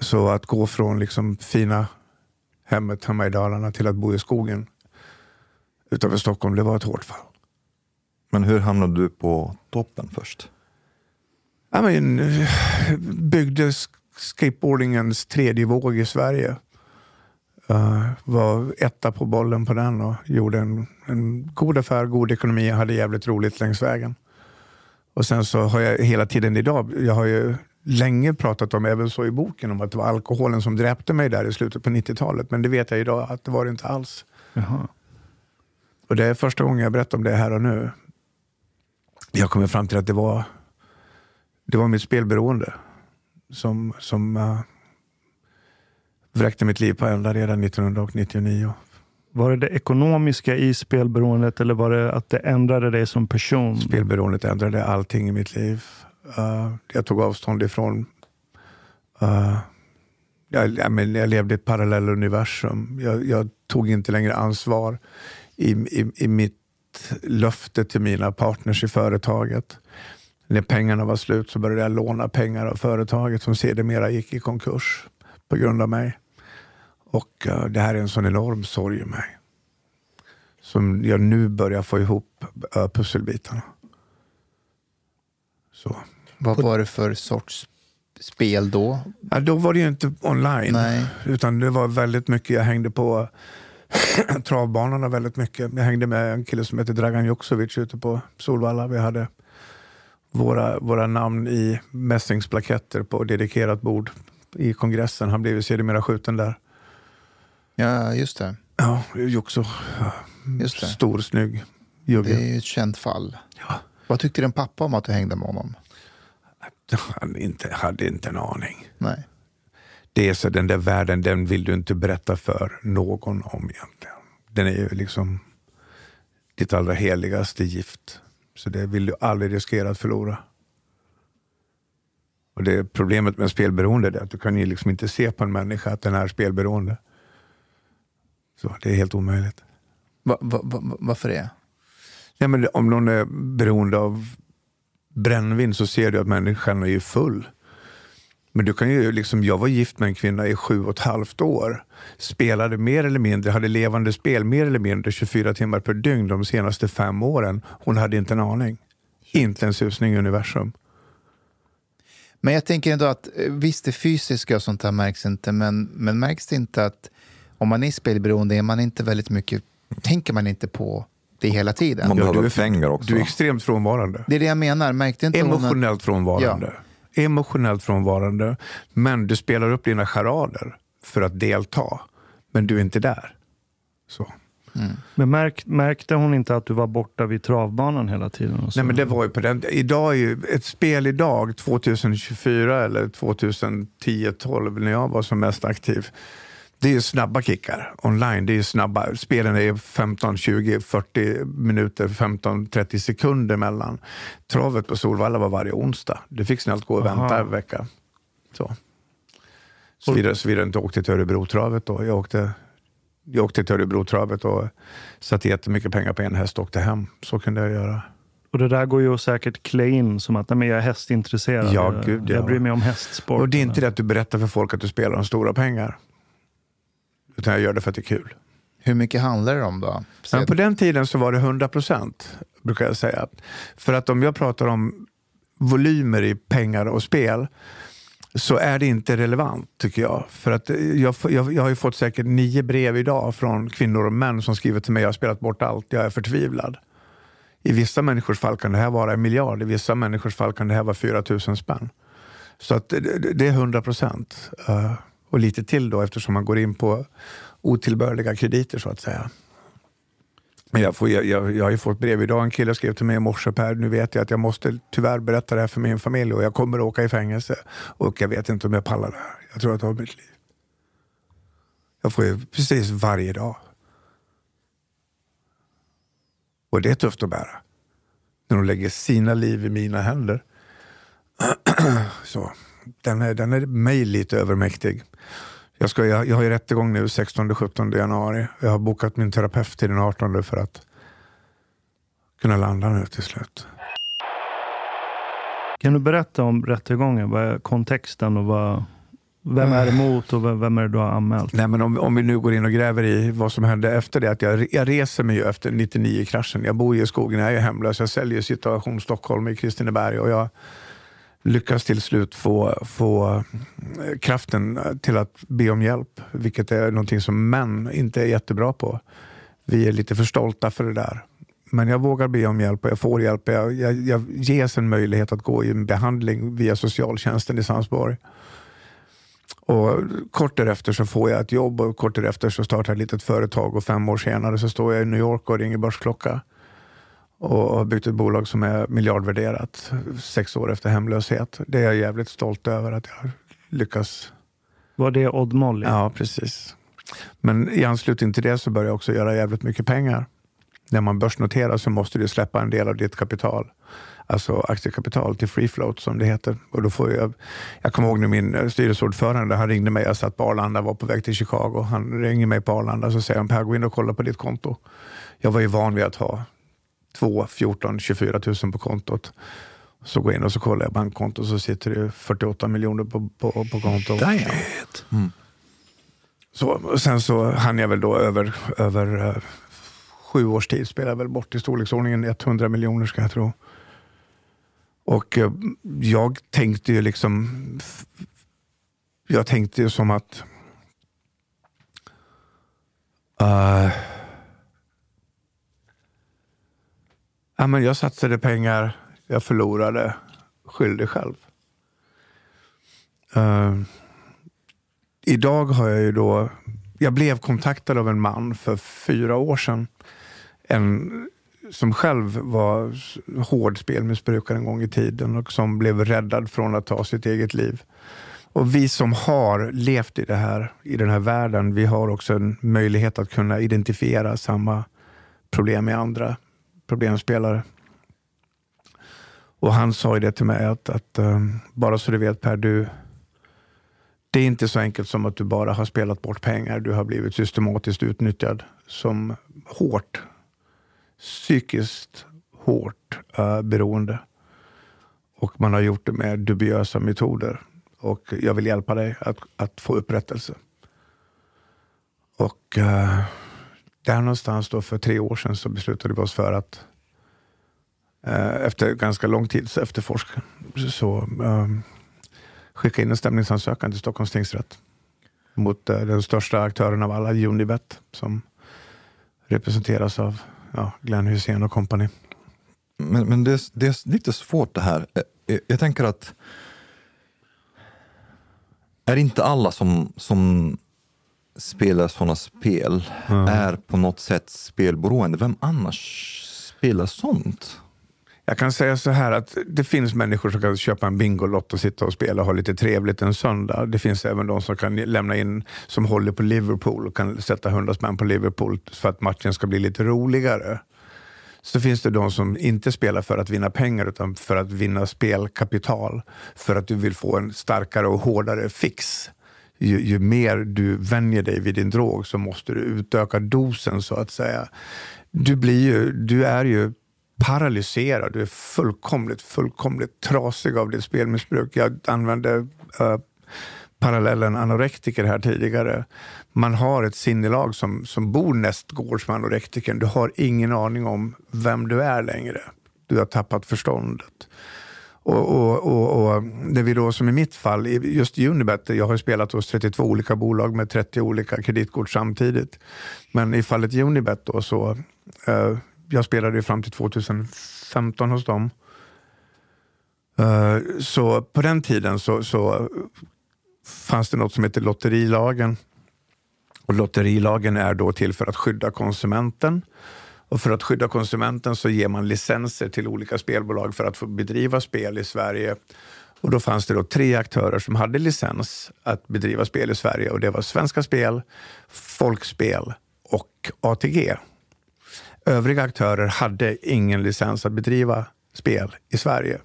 Så att gå från liksom fina hemmet hemma i Dalarna till att bo i skogen utanför Stockholm, det var ett hårt fall. Men hur hamnade du på toppen först? Ja, men, byggde sk- skateboardingens tredje våg i Sverige. Uh, var etta på bollen på den och gjorde en, en god affär, god ekonomi, hade jävligt roligt längs vägen. Och sen så har jag hela tiden idag, jag har ju länge pratat om, även så i boken, om att det var alkoholen som dräpte mig där i slutet på 90-talet. Men det vet jag idag att det var det inte alls. Jaha. Och det är första gången jag berättar om det här och nu. Jag kommer fram till att det var, det var mitt spelberoende som, som uh, vräkte mitt liv på ända redan 1999. Var det det ekonomiska i spelberoendet eller var det att det ändrade dig som person? Spelberoendet ändrade allting i mitt liv. Uh, jag tog avstånd ifrån... Uh, jag, jag, men jag levde i ett parallelluniversum. Jag, jag tog inte längre ansvar i, i, i mitt löfte till mina partners i företaget. När pengarna var slut så började jag låna pengar av företaget som sedermera gick i konkurs på grund av mig. Och uh, det här är en sån enorm sorg i mig. Som jag nu börjar få ihop uh, pusselbitarna. Så. Vad var det för sorts spel då? Ja, då var det ju inte online. Nej. Utan det var väldigt mycket, jag hängde på travbanorna väldigt mycket. Jag hängde med en kille som heter Dragan Joksovic ute på Solvalla. Vi hade våra, våra namn i mässingsplaketter på dedikerat bord i kongressen. Han blev ju sedermera skjuten där. Ja, just det. Ja, Jokso. Stor, snygg jugge. Det är ju ett känt fall. Ja. Vad tyckte din pappa om att du hängde med honom? Han inte, hade inte en aning. Nej. Det är så den där världen, den vill du inte berätta för någon om egentligen. Den är ju liksom ditt allra heligaste gift. Så det vill du aldrig riskera att förlora. Och det Problemet med spelberoende är att du kan ju liksom inte se på en människa att den är spelberoende. Så det är helt omöjligt. Va, va, va, varför det? Ja, men om någon är beroende av brännvin så ser du att människan är full. Men du kan ju liksom, jag var gift med en kvinna i sju och ett halvt år. Spelade mer eller mindre, hade levande spel mer eller mindre 24 timmar per dygn de senaste fem åren. Hon hade inte en aning. Inte en susning i universum. Men jag tänker ändå att eh, visst, det fysiska och sånt här märks inte, men, men märks det inte att om man är spelberoende är man inte väldigt mycket, tänker man inte på det hela tiden? Man Ja, behöver du är- pengar också. Du är extremt frånvarande. Det är det jag menar. Märkte inte hon att- Emotionellt frånvarande. Emotionellt frånvarande. Men du spelar upp dina charader för att delta. Men du är inte där. Så. Men märk, märkte hon inte att du var borta vid travbanan hela tiden? Och så? Nej, men det var ju på den, idag är ju ett spel idag, 2024 eller 2010, 12 när jag var som mest aktiv. Det är ju snabba kickar online. Det är snabba. Spelen är 15, 20, 40 minuter, 15, 30 sekunder mellan. Travet på Solvalla var varje onsdag. Du fick snällt gå och Aha. vänta en vecka. Så. Såvida, såvida jag inte åkte till Örebrotravet då. Jag åkte, jag åkte till Örebrotravet och satte jättemycket pengar på en häst och åkte hem. Så kunde jag göra. Och det där går ju att säkert klä in som att nej, jag är hästintresserad. Ja, jag, gud, ja. jag bryr mig om hästsport. Och det är inte det att du berättar för folk att du spelar om stora pengar. Utan jag gör det för att det är kul. Hur mycket handlar det om då? Men på den tiden så var det 100 procent, brukar jag säga. För att om jag pratar om volymer i pengar och spel så är det inte relevant tycker jag. För att jag, jag, jag har ju fått säkert nio brev idag från kvinnor och män som skriver till mig jag har spelat bort allt, jag är förtvivlad. I vissa människors fall kan det här vara en miljard, i vissa människors fall kan det här vara 4 000 spänn. Så att det, det- det är 100 procent. Och lite till då eftersom man går in på otillbörliga krediter så att säga. Men jag, får, jag, jag, jag har ju fått brev idag. En kille skrev till mig i morse, Per, nu vet jag att jag måste tyvärr berätta det här för min familj och jag kommer att åka i fängelse. Och jag vet inte om jag pallar det här. Jag tror att jag har mitt liv. Jag får ju precis varje dag. Och det är tufft att bära. När de lägger sina liv i mina händer. Så, den, är, den är mig lite övermäktig. Jag, ska, jag, jag har ju rättegång nu 16-17 januari. Jag har bokat min terapeut till den 18 för att kunna landa nu till slut. Kan du berätta om rättegången? Vad är kontexten och vad, vem är emot och vem, är det du har anmält? Nej, men om, om vi nu går in och gräver i vad som hände efter det. Att jag, jag reser mig ju efter 99-kraschen. Jag bor ju i skogen, jag är hemlös. Jag säljer Situation Stockholm i Kristineberg och jag lyckas till slut få, få eh, kraften eh, till att be om hjälp. Vilket är någonting som män inte är jättebra på. Vi är lite för stolta för det där. Men jag vågar be om hjälp och jag får hjälp. Jag, jag, jag ges en möjlighet att gå i en behandling via socialtjänsten i Sandsborg. Och kort därefter så får jag ett jobb och kort därefter så startar jag ett litet företag och fem år senare så står jag i New York och ringer börsklocka. Och har byggt ett bolag som är miljardvärderat sex år efter hemlöshet. Det är jag jävligt stolt över att jag har lyckats. Var det Odd Molly? Ja, precis. Men i anslutning till det så började jag också göra jävligt mycket pengar. När man börsnoterar så måste du släppa en del av ditt kapital alltså aktiekapital till free float som det heter. Och då får jag, jag kommer ihåg när min eh, styrelseordförande han ringde mig, jag satt på Arlanda, var på väg till Chicago. Han ringer mig på Arlanda och säger han, Per gå in och kolla på ditt konto. Jag var ju van vid att ha 2, 14, 24 000 på kontot. Så går jag in och så kollar jag bankkontot och så sitter det 48 miljoner på, på, på kontot. Mm. Så, sen så hann jag väl då över, över uh, sju års tid spela väl bort i storleksordningen 100 miljoner ska jag tro. Och uh, jag tänkte ju liksom, jag tänkte ju som att uh, ja, men jag satsade pengar, jag förlorade, skyldig själv. Uh, idag har jag ju då, jag blev kontaktad av en man för fyra år sedan. En, som själv var hård spelmissbrukare en gång i tiden och som blev räddad från att ta sitt eget liv. Och vi som har levt i, det här, i den här världen, vi har också en möjlighet att kunna identifiera samma problem i andra problemspelare. Och han sa ju det till mig att, att um, bara så du vet Per, du, det är inte så enkelt som att du bara har spelat bort pengar. Du har blivit systematiskt utnyttjad som hårt, psykiskt hårt uh, beroende. Och man har gjort det med dubiösa metoder. Och jag vill hjälpa dig att, att få upprättelse. Och uh, där någonstans då för tre år sedan så beslutade vi oss för att eh, efter ganska lång tids efterforskning så eh, skicka in en stämningsansökan till Stockholms tingsrätt mot eh, den största aktören av alla, Unibet, som representeras av ja, Glenn Hussein och kompani. Men, men det, är, det är lite svårt det här. Jag, jag tänker att är inte alla som, som spelar sådana spel mm. är på något sätt spelberoende? Vem annars spelar sånt? Jag kan säga så här att det finns människor som kan köpa en Bingolott och sitta och spela och ha lite trevligt en söndag. Det finns även de som kan lämna in, som håller på Liverpool och kan sätta 100 spänn på Liverpool för att matchen ska bli lite roligare. Så finns det de som inte spelar för att vinna pengar utan för att vinna spelkapital. För att du vill få en starkare och hårdare fix. Ju, ju mer du vänjer dig vid din drog så måste du utöka dosen så att säga. Du, blir ju, du är ju paralyserad. Du är fullkomligt, fullkomligt trasig av ditt spelmissbruk. Jag använde uh, parallellen anorektiker här tidigare. Man har ett sinnelag som, som bor nästgårds med anorektikern. Du har ingen aning om vem du är längre. Du har tappat förståndet. Och, och, och, och det vi då, som i mitt fall, just Unibet, jag har spelat hos 32 olika bolag med 30 olika kreditkort samtidigt. Men i fallet Unibet då så, eh, jag spelade ju fram till 2015 hos dem. Eh, så på den tiden så, så fanns det något som heter lotterilagen. Och lotterilagen är då till för att skydda konsumenten. Och för att skydda konsumenten så ger man licenser till olika spelbolag för att få bedriva spel i Sverige. Och då fanns det då tre aktörer som hade licens att bedriva spel i Sverige och det var Svenska Spel, Folkspel och ATG. Övriga aktörer hade ingen licens att bedriva spel i Sverige.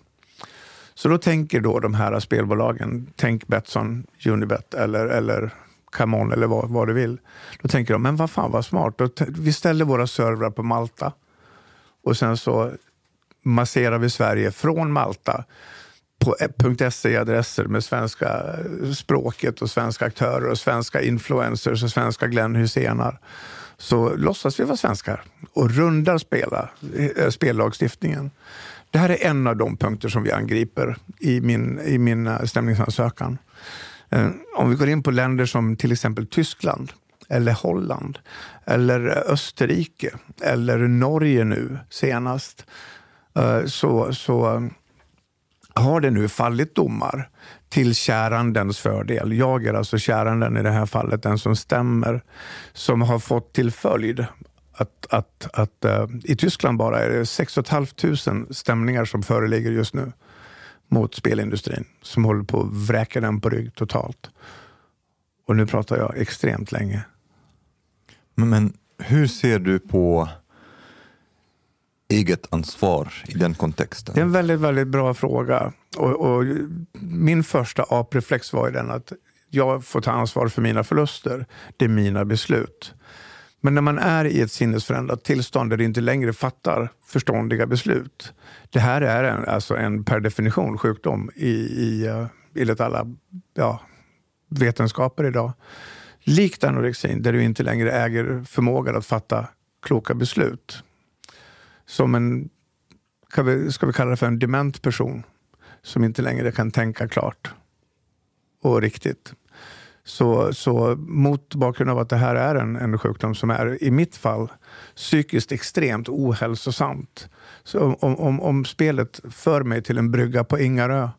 Så då tänker då de här spelbolagen, tänk Betsson, Unibet eller, eller Camon eller vad, vad du vill. Då tänker de, men vad fan vad smart. vi ställer våra servrar på Malta och sen så masserar vi Sverige från Malta på .se-adresser med svenska eh, språket och svenska aktörer och svenska influencers och svenska Glenn Hysénar. Så låtsas vi vara svenskar och rundar spela, eh, spellagstiftningen. Det här är en av de punkter som vi angriper i min, i min eh, stämningsansökan. Eh, om vi går in på länder som till exempel Tyskland eller Holland eller Österrike eller Norge nu senast eh, så, så eh, har det nu fallit domar till kärandens fördel. Jag är alltså käranden i det här fallet, den som stämmer, som har fått till följd att, att, att uh, i Tyskland bara är det 6 500 stämningar som föreligger just nu mot spelindustrin som håller på att vräka den på rygg totalt. Och nu pratar jag extremt länge. Men, men hur ser du på eget ansvar i den kontexten? Det är en väldigt, väldigt bra fråga. Och, och min första apreflex var ju den att jag får ta ansvar för mina förluster. Det är mina beslut. Men när man är i ett sinnesförändrat tillstånd där det inte längre fattar förståndiga beslut. Det här är en, alltså en per definition sjukdom i, i, eh, enligt alla ja, vetenskaper idag. Likt anorexin, där du inte längre äger förmågan att fatta kloka beslut. Som en, vi, ska vi kalla det för en dement person som inte längre kan tänka klart och riktigt. Så, så mot bakgrund av att det här är en, en sjukdom som är, i mitt fall, psykiskt extremt ohälsosamt. Så om, om, om spelet för mig till en brygga på Ingarö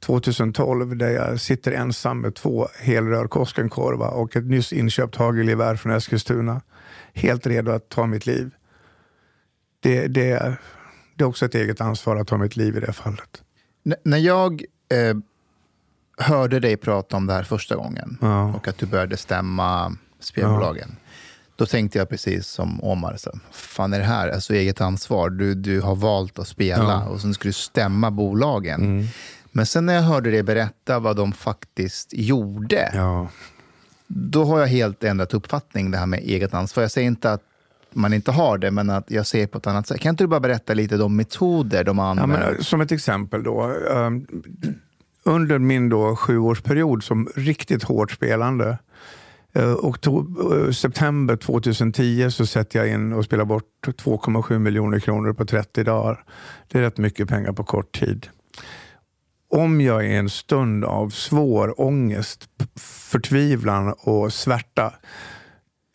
2012 där jag sitter ensam med två helrör Koskenkorva och ett nyss inköpt hagelgevär från Eskilstuna. Helt redo att ta mitt liv. Det, det, det är också ett eget ansvar att ta mitt liv i det fallet. N när jag eh, hörde dig prata om det här första gången ja. och att du började stämma spelbolagen. Ja. Då tänkte jag precis som Omar, så, fan är det här? Alltså eget ansvar. Du, du har valt att spela ja. och sen ska du stämma bolagen. Mm. Men sen när jag hörde dig berätta vad de faktiskt gjorde, då har jag helt ändrat uppfattning det här med eget ansvar. Jag säger inte att man inte har det, men att jag ser på ett annat sätt. Kan inte du bara berätta lite om de metoder de använder? Ja, men, som ett exempel då. Under min då sjuårsperiod som riktigt hårt spelande eh, och eh, september 2010 så sätter jag in och spelar bort 2,7 miljoner kronor på 30 dagar. Det är rätt mycket pengar på kort tid om jag i en stund av svår ångest, förtvivlan och svärta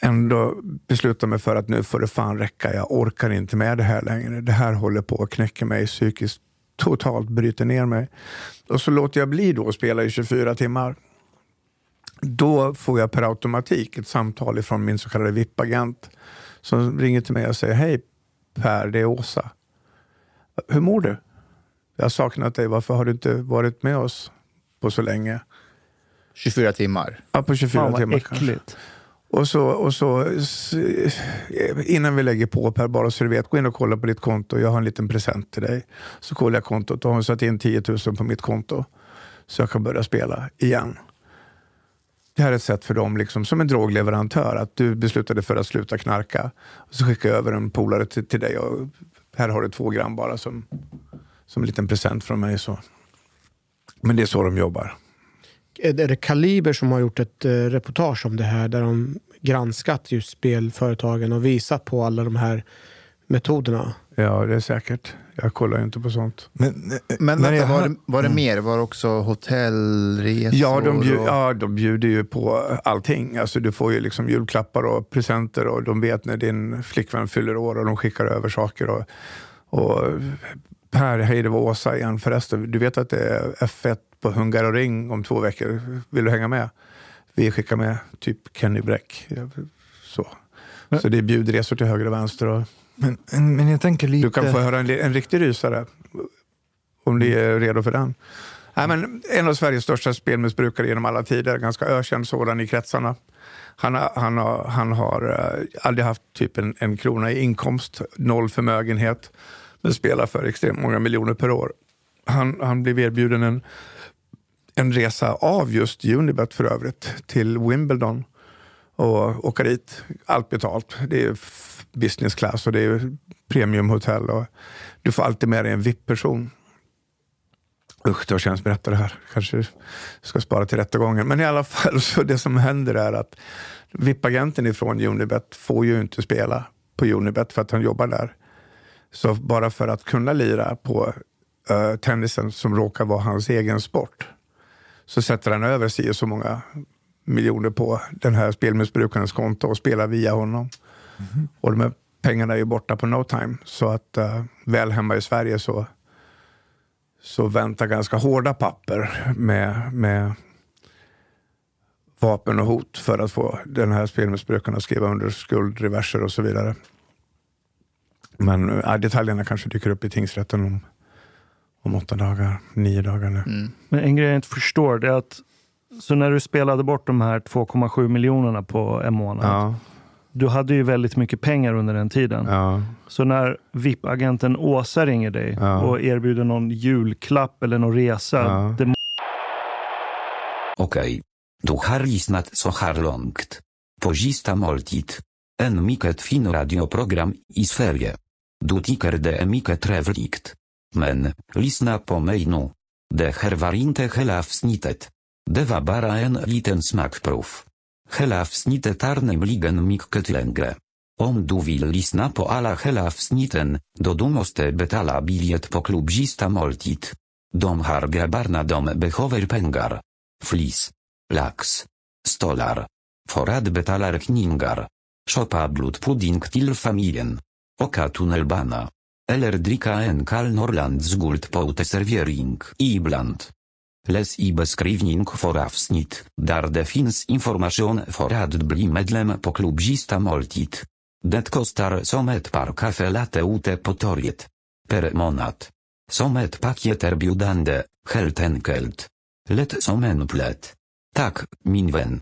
ändå beslutar mig för att nu får det fan räcka. Jag orkar inte med det här längre. Det här håller på att knäcka mig psykiskt. Totalt bryter ner mig. Och så låter jag bli då att spela i 24 timmar. Då får jag per automatik ett samtal från min så kallade VIP-agent som ringer till mig och säger Hej Per, det är Åsa. Hur mår du? Jag har saknat dig. Varför har du inte varit med oss på så länge? 24 timmar? Ja, på 24 Fan, timmar äckligt. kanske. Och så, och så, innan vi lägger på Per, bara så du vet, gå in och kolla på ditt konto. Jag har en liten present till dig. Så kollar jag kontot och har satt in 10 000 på mitt konto. Så jag kan börja spela igen. Det här är ett sätt för dem, liksom, som en drogleverantör, att du beslutade för att sluta knarka. Och så skickar jag över en polare till, till dig och här har du två gram bara som som en liten present från mig. Så. Men det är så de jobbar. Är det Kaliber som har gjort ett eh, reportage om det här där de granskat just spelföretagen och visat på alla de här metoderna? Ja, det är säkert. Jag kollar ju inte på sånt. Men, eh, men vänta, var, det, var det mm. mer? Var det också hotellresor? Ja, de, bjud, och... ja, de bjuder ju på allting. Alltså, du får ju liksom julklappar och presenter och de vet när din flickvän fyller år och de skickar över saker. Och, och Per, hej det var Åsa igen förresten. Du vet att det är F1 på Hungaroring om två veckor. Vill du hänga med? Vi skickar med typ Kenny Bräck. Så, så det är bjudresor till höger och vänster. Och men, men jag tänker lite... Du kan få höra en, en riktig rysare om ni är redo för den. Nej, men en av Sveriges största spelmissbrukare genom alla tider, ganska ökänd sådan i kretsarna. Han, har, han har, han har uh, aldrig haft typ en, en krona i inkomst, noll förmögenhet men spelar för extremt många miljoner per år. Han, han blev erbjuden en, en resa av just Unibet för övrigt till Wimbledon och åka dit. Allt betalt. Det är business class och det är premiumhotell. Och du får alltid med dig en VIP-person. Usch, det känns berätta det här. Kanske ska spara till rättegången. Men i alla fall, så det som händer är att VIP-agenten ifrån Unibet får ju inte spela på Unibet för att han jobbar där. Så bara för att kunna lira på uh, tennisen som råkar vara hans egen sport så sätter han över sig så många miljoner på den här spelmissbrukarens konto och spelar via honom. Mm. Och de här pengarna är ju borta på no time. Så att uh, väl hemma i Sverige så, så väntar ganska hårda papper med, med vapen och hot för att få den här spelmissbrukaren att skriva under skuldreverser och så vidare. Men ja, detaljerna kanske dyker upp i tingsrätten om, om åtta dagar, nio dagar nu. Mm. Men en grej jag inte förstår är att Så när du spelade bort de här 2,7 miljonerna på en månad. Ja. Du hade ju väldigt mycket pengar under den tiden. Ja. Så när VIP-agenten Åsa ringer dig Ja. och erbjuder någon julklapp eller någon resa. Ja. Det Okej. Du har lyssnat så här långt. På sista måltid. En mycket fin radioprogram i Sverige. Du tycker det är mycket trevligt. Men, lyssna på mig nu. Det här var inte hela avsnittet. Det var bara en liten smakprov. Hela avsnittet är nämligen mycket längre. Om du vill lyssna på alla hela avsnitten, då du måste betala biljett på klubb sista måltid. De här grabbarna de behöver pengar. Flis. Lax. Stolar. För att betala Shopa blood blodpudding till familjen. Oka tunnelbana. Eller dricka en kall Norrlands guld på uteservering ibland. Läs i beskrivning för avsnitt, där det finns information för att bli medlem på klubb Sista måltid. Det kostar som ett par kaffe latte ute på torget. Per månad. Som ett paket erbjudande, helt enkelt. Lätt som en. Tack, min.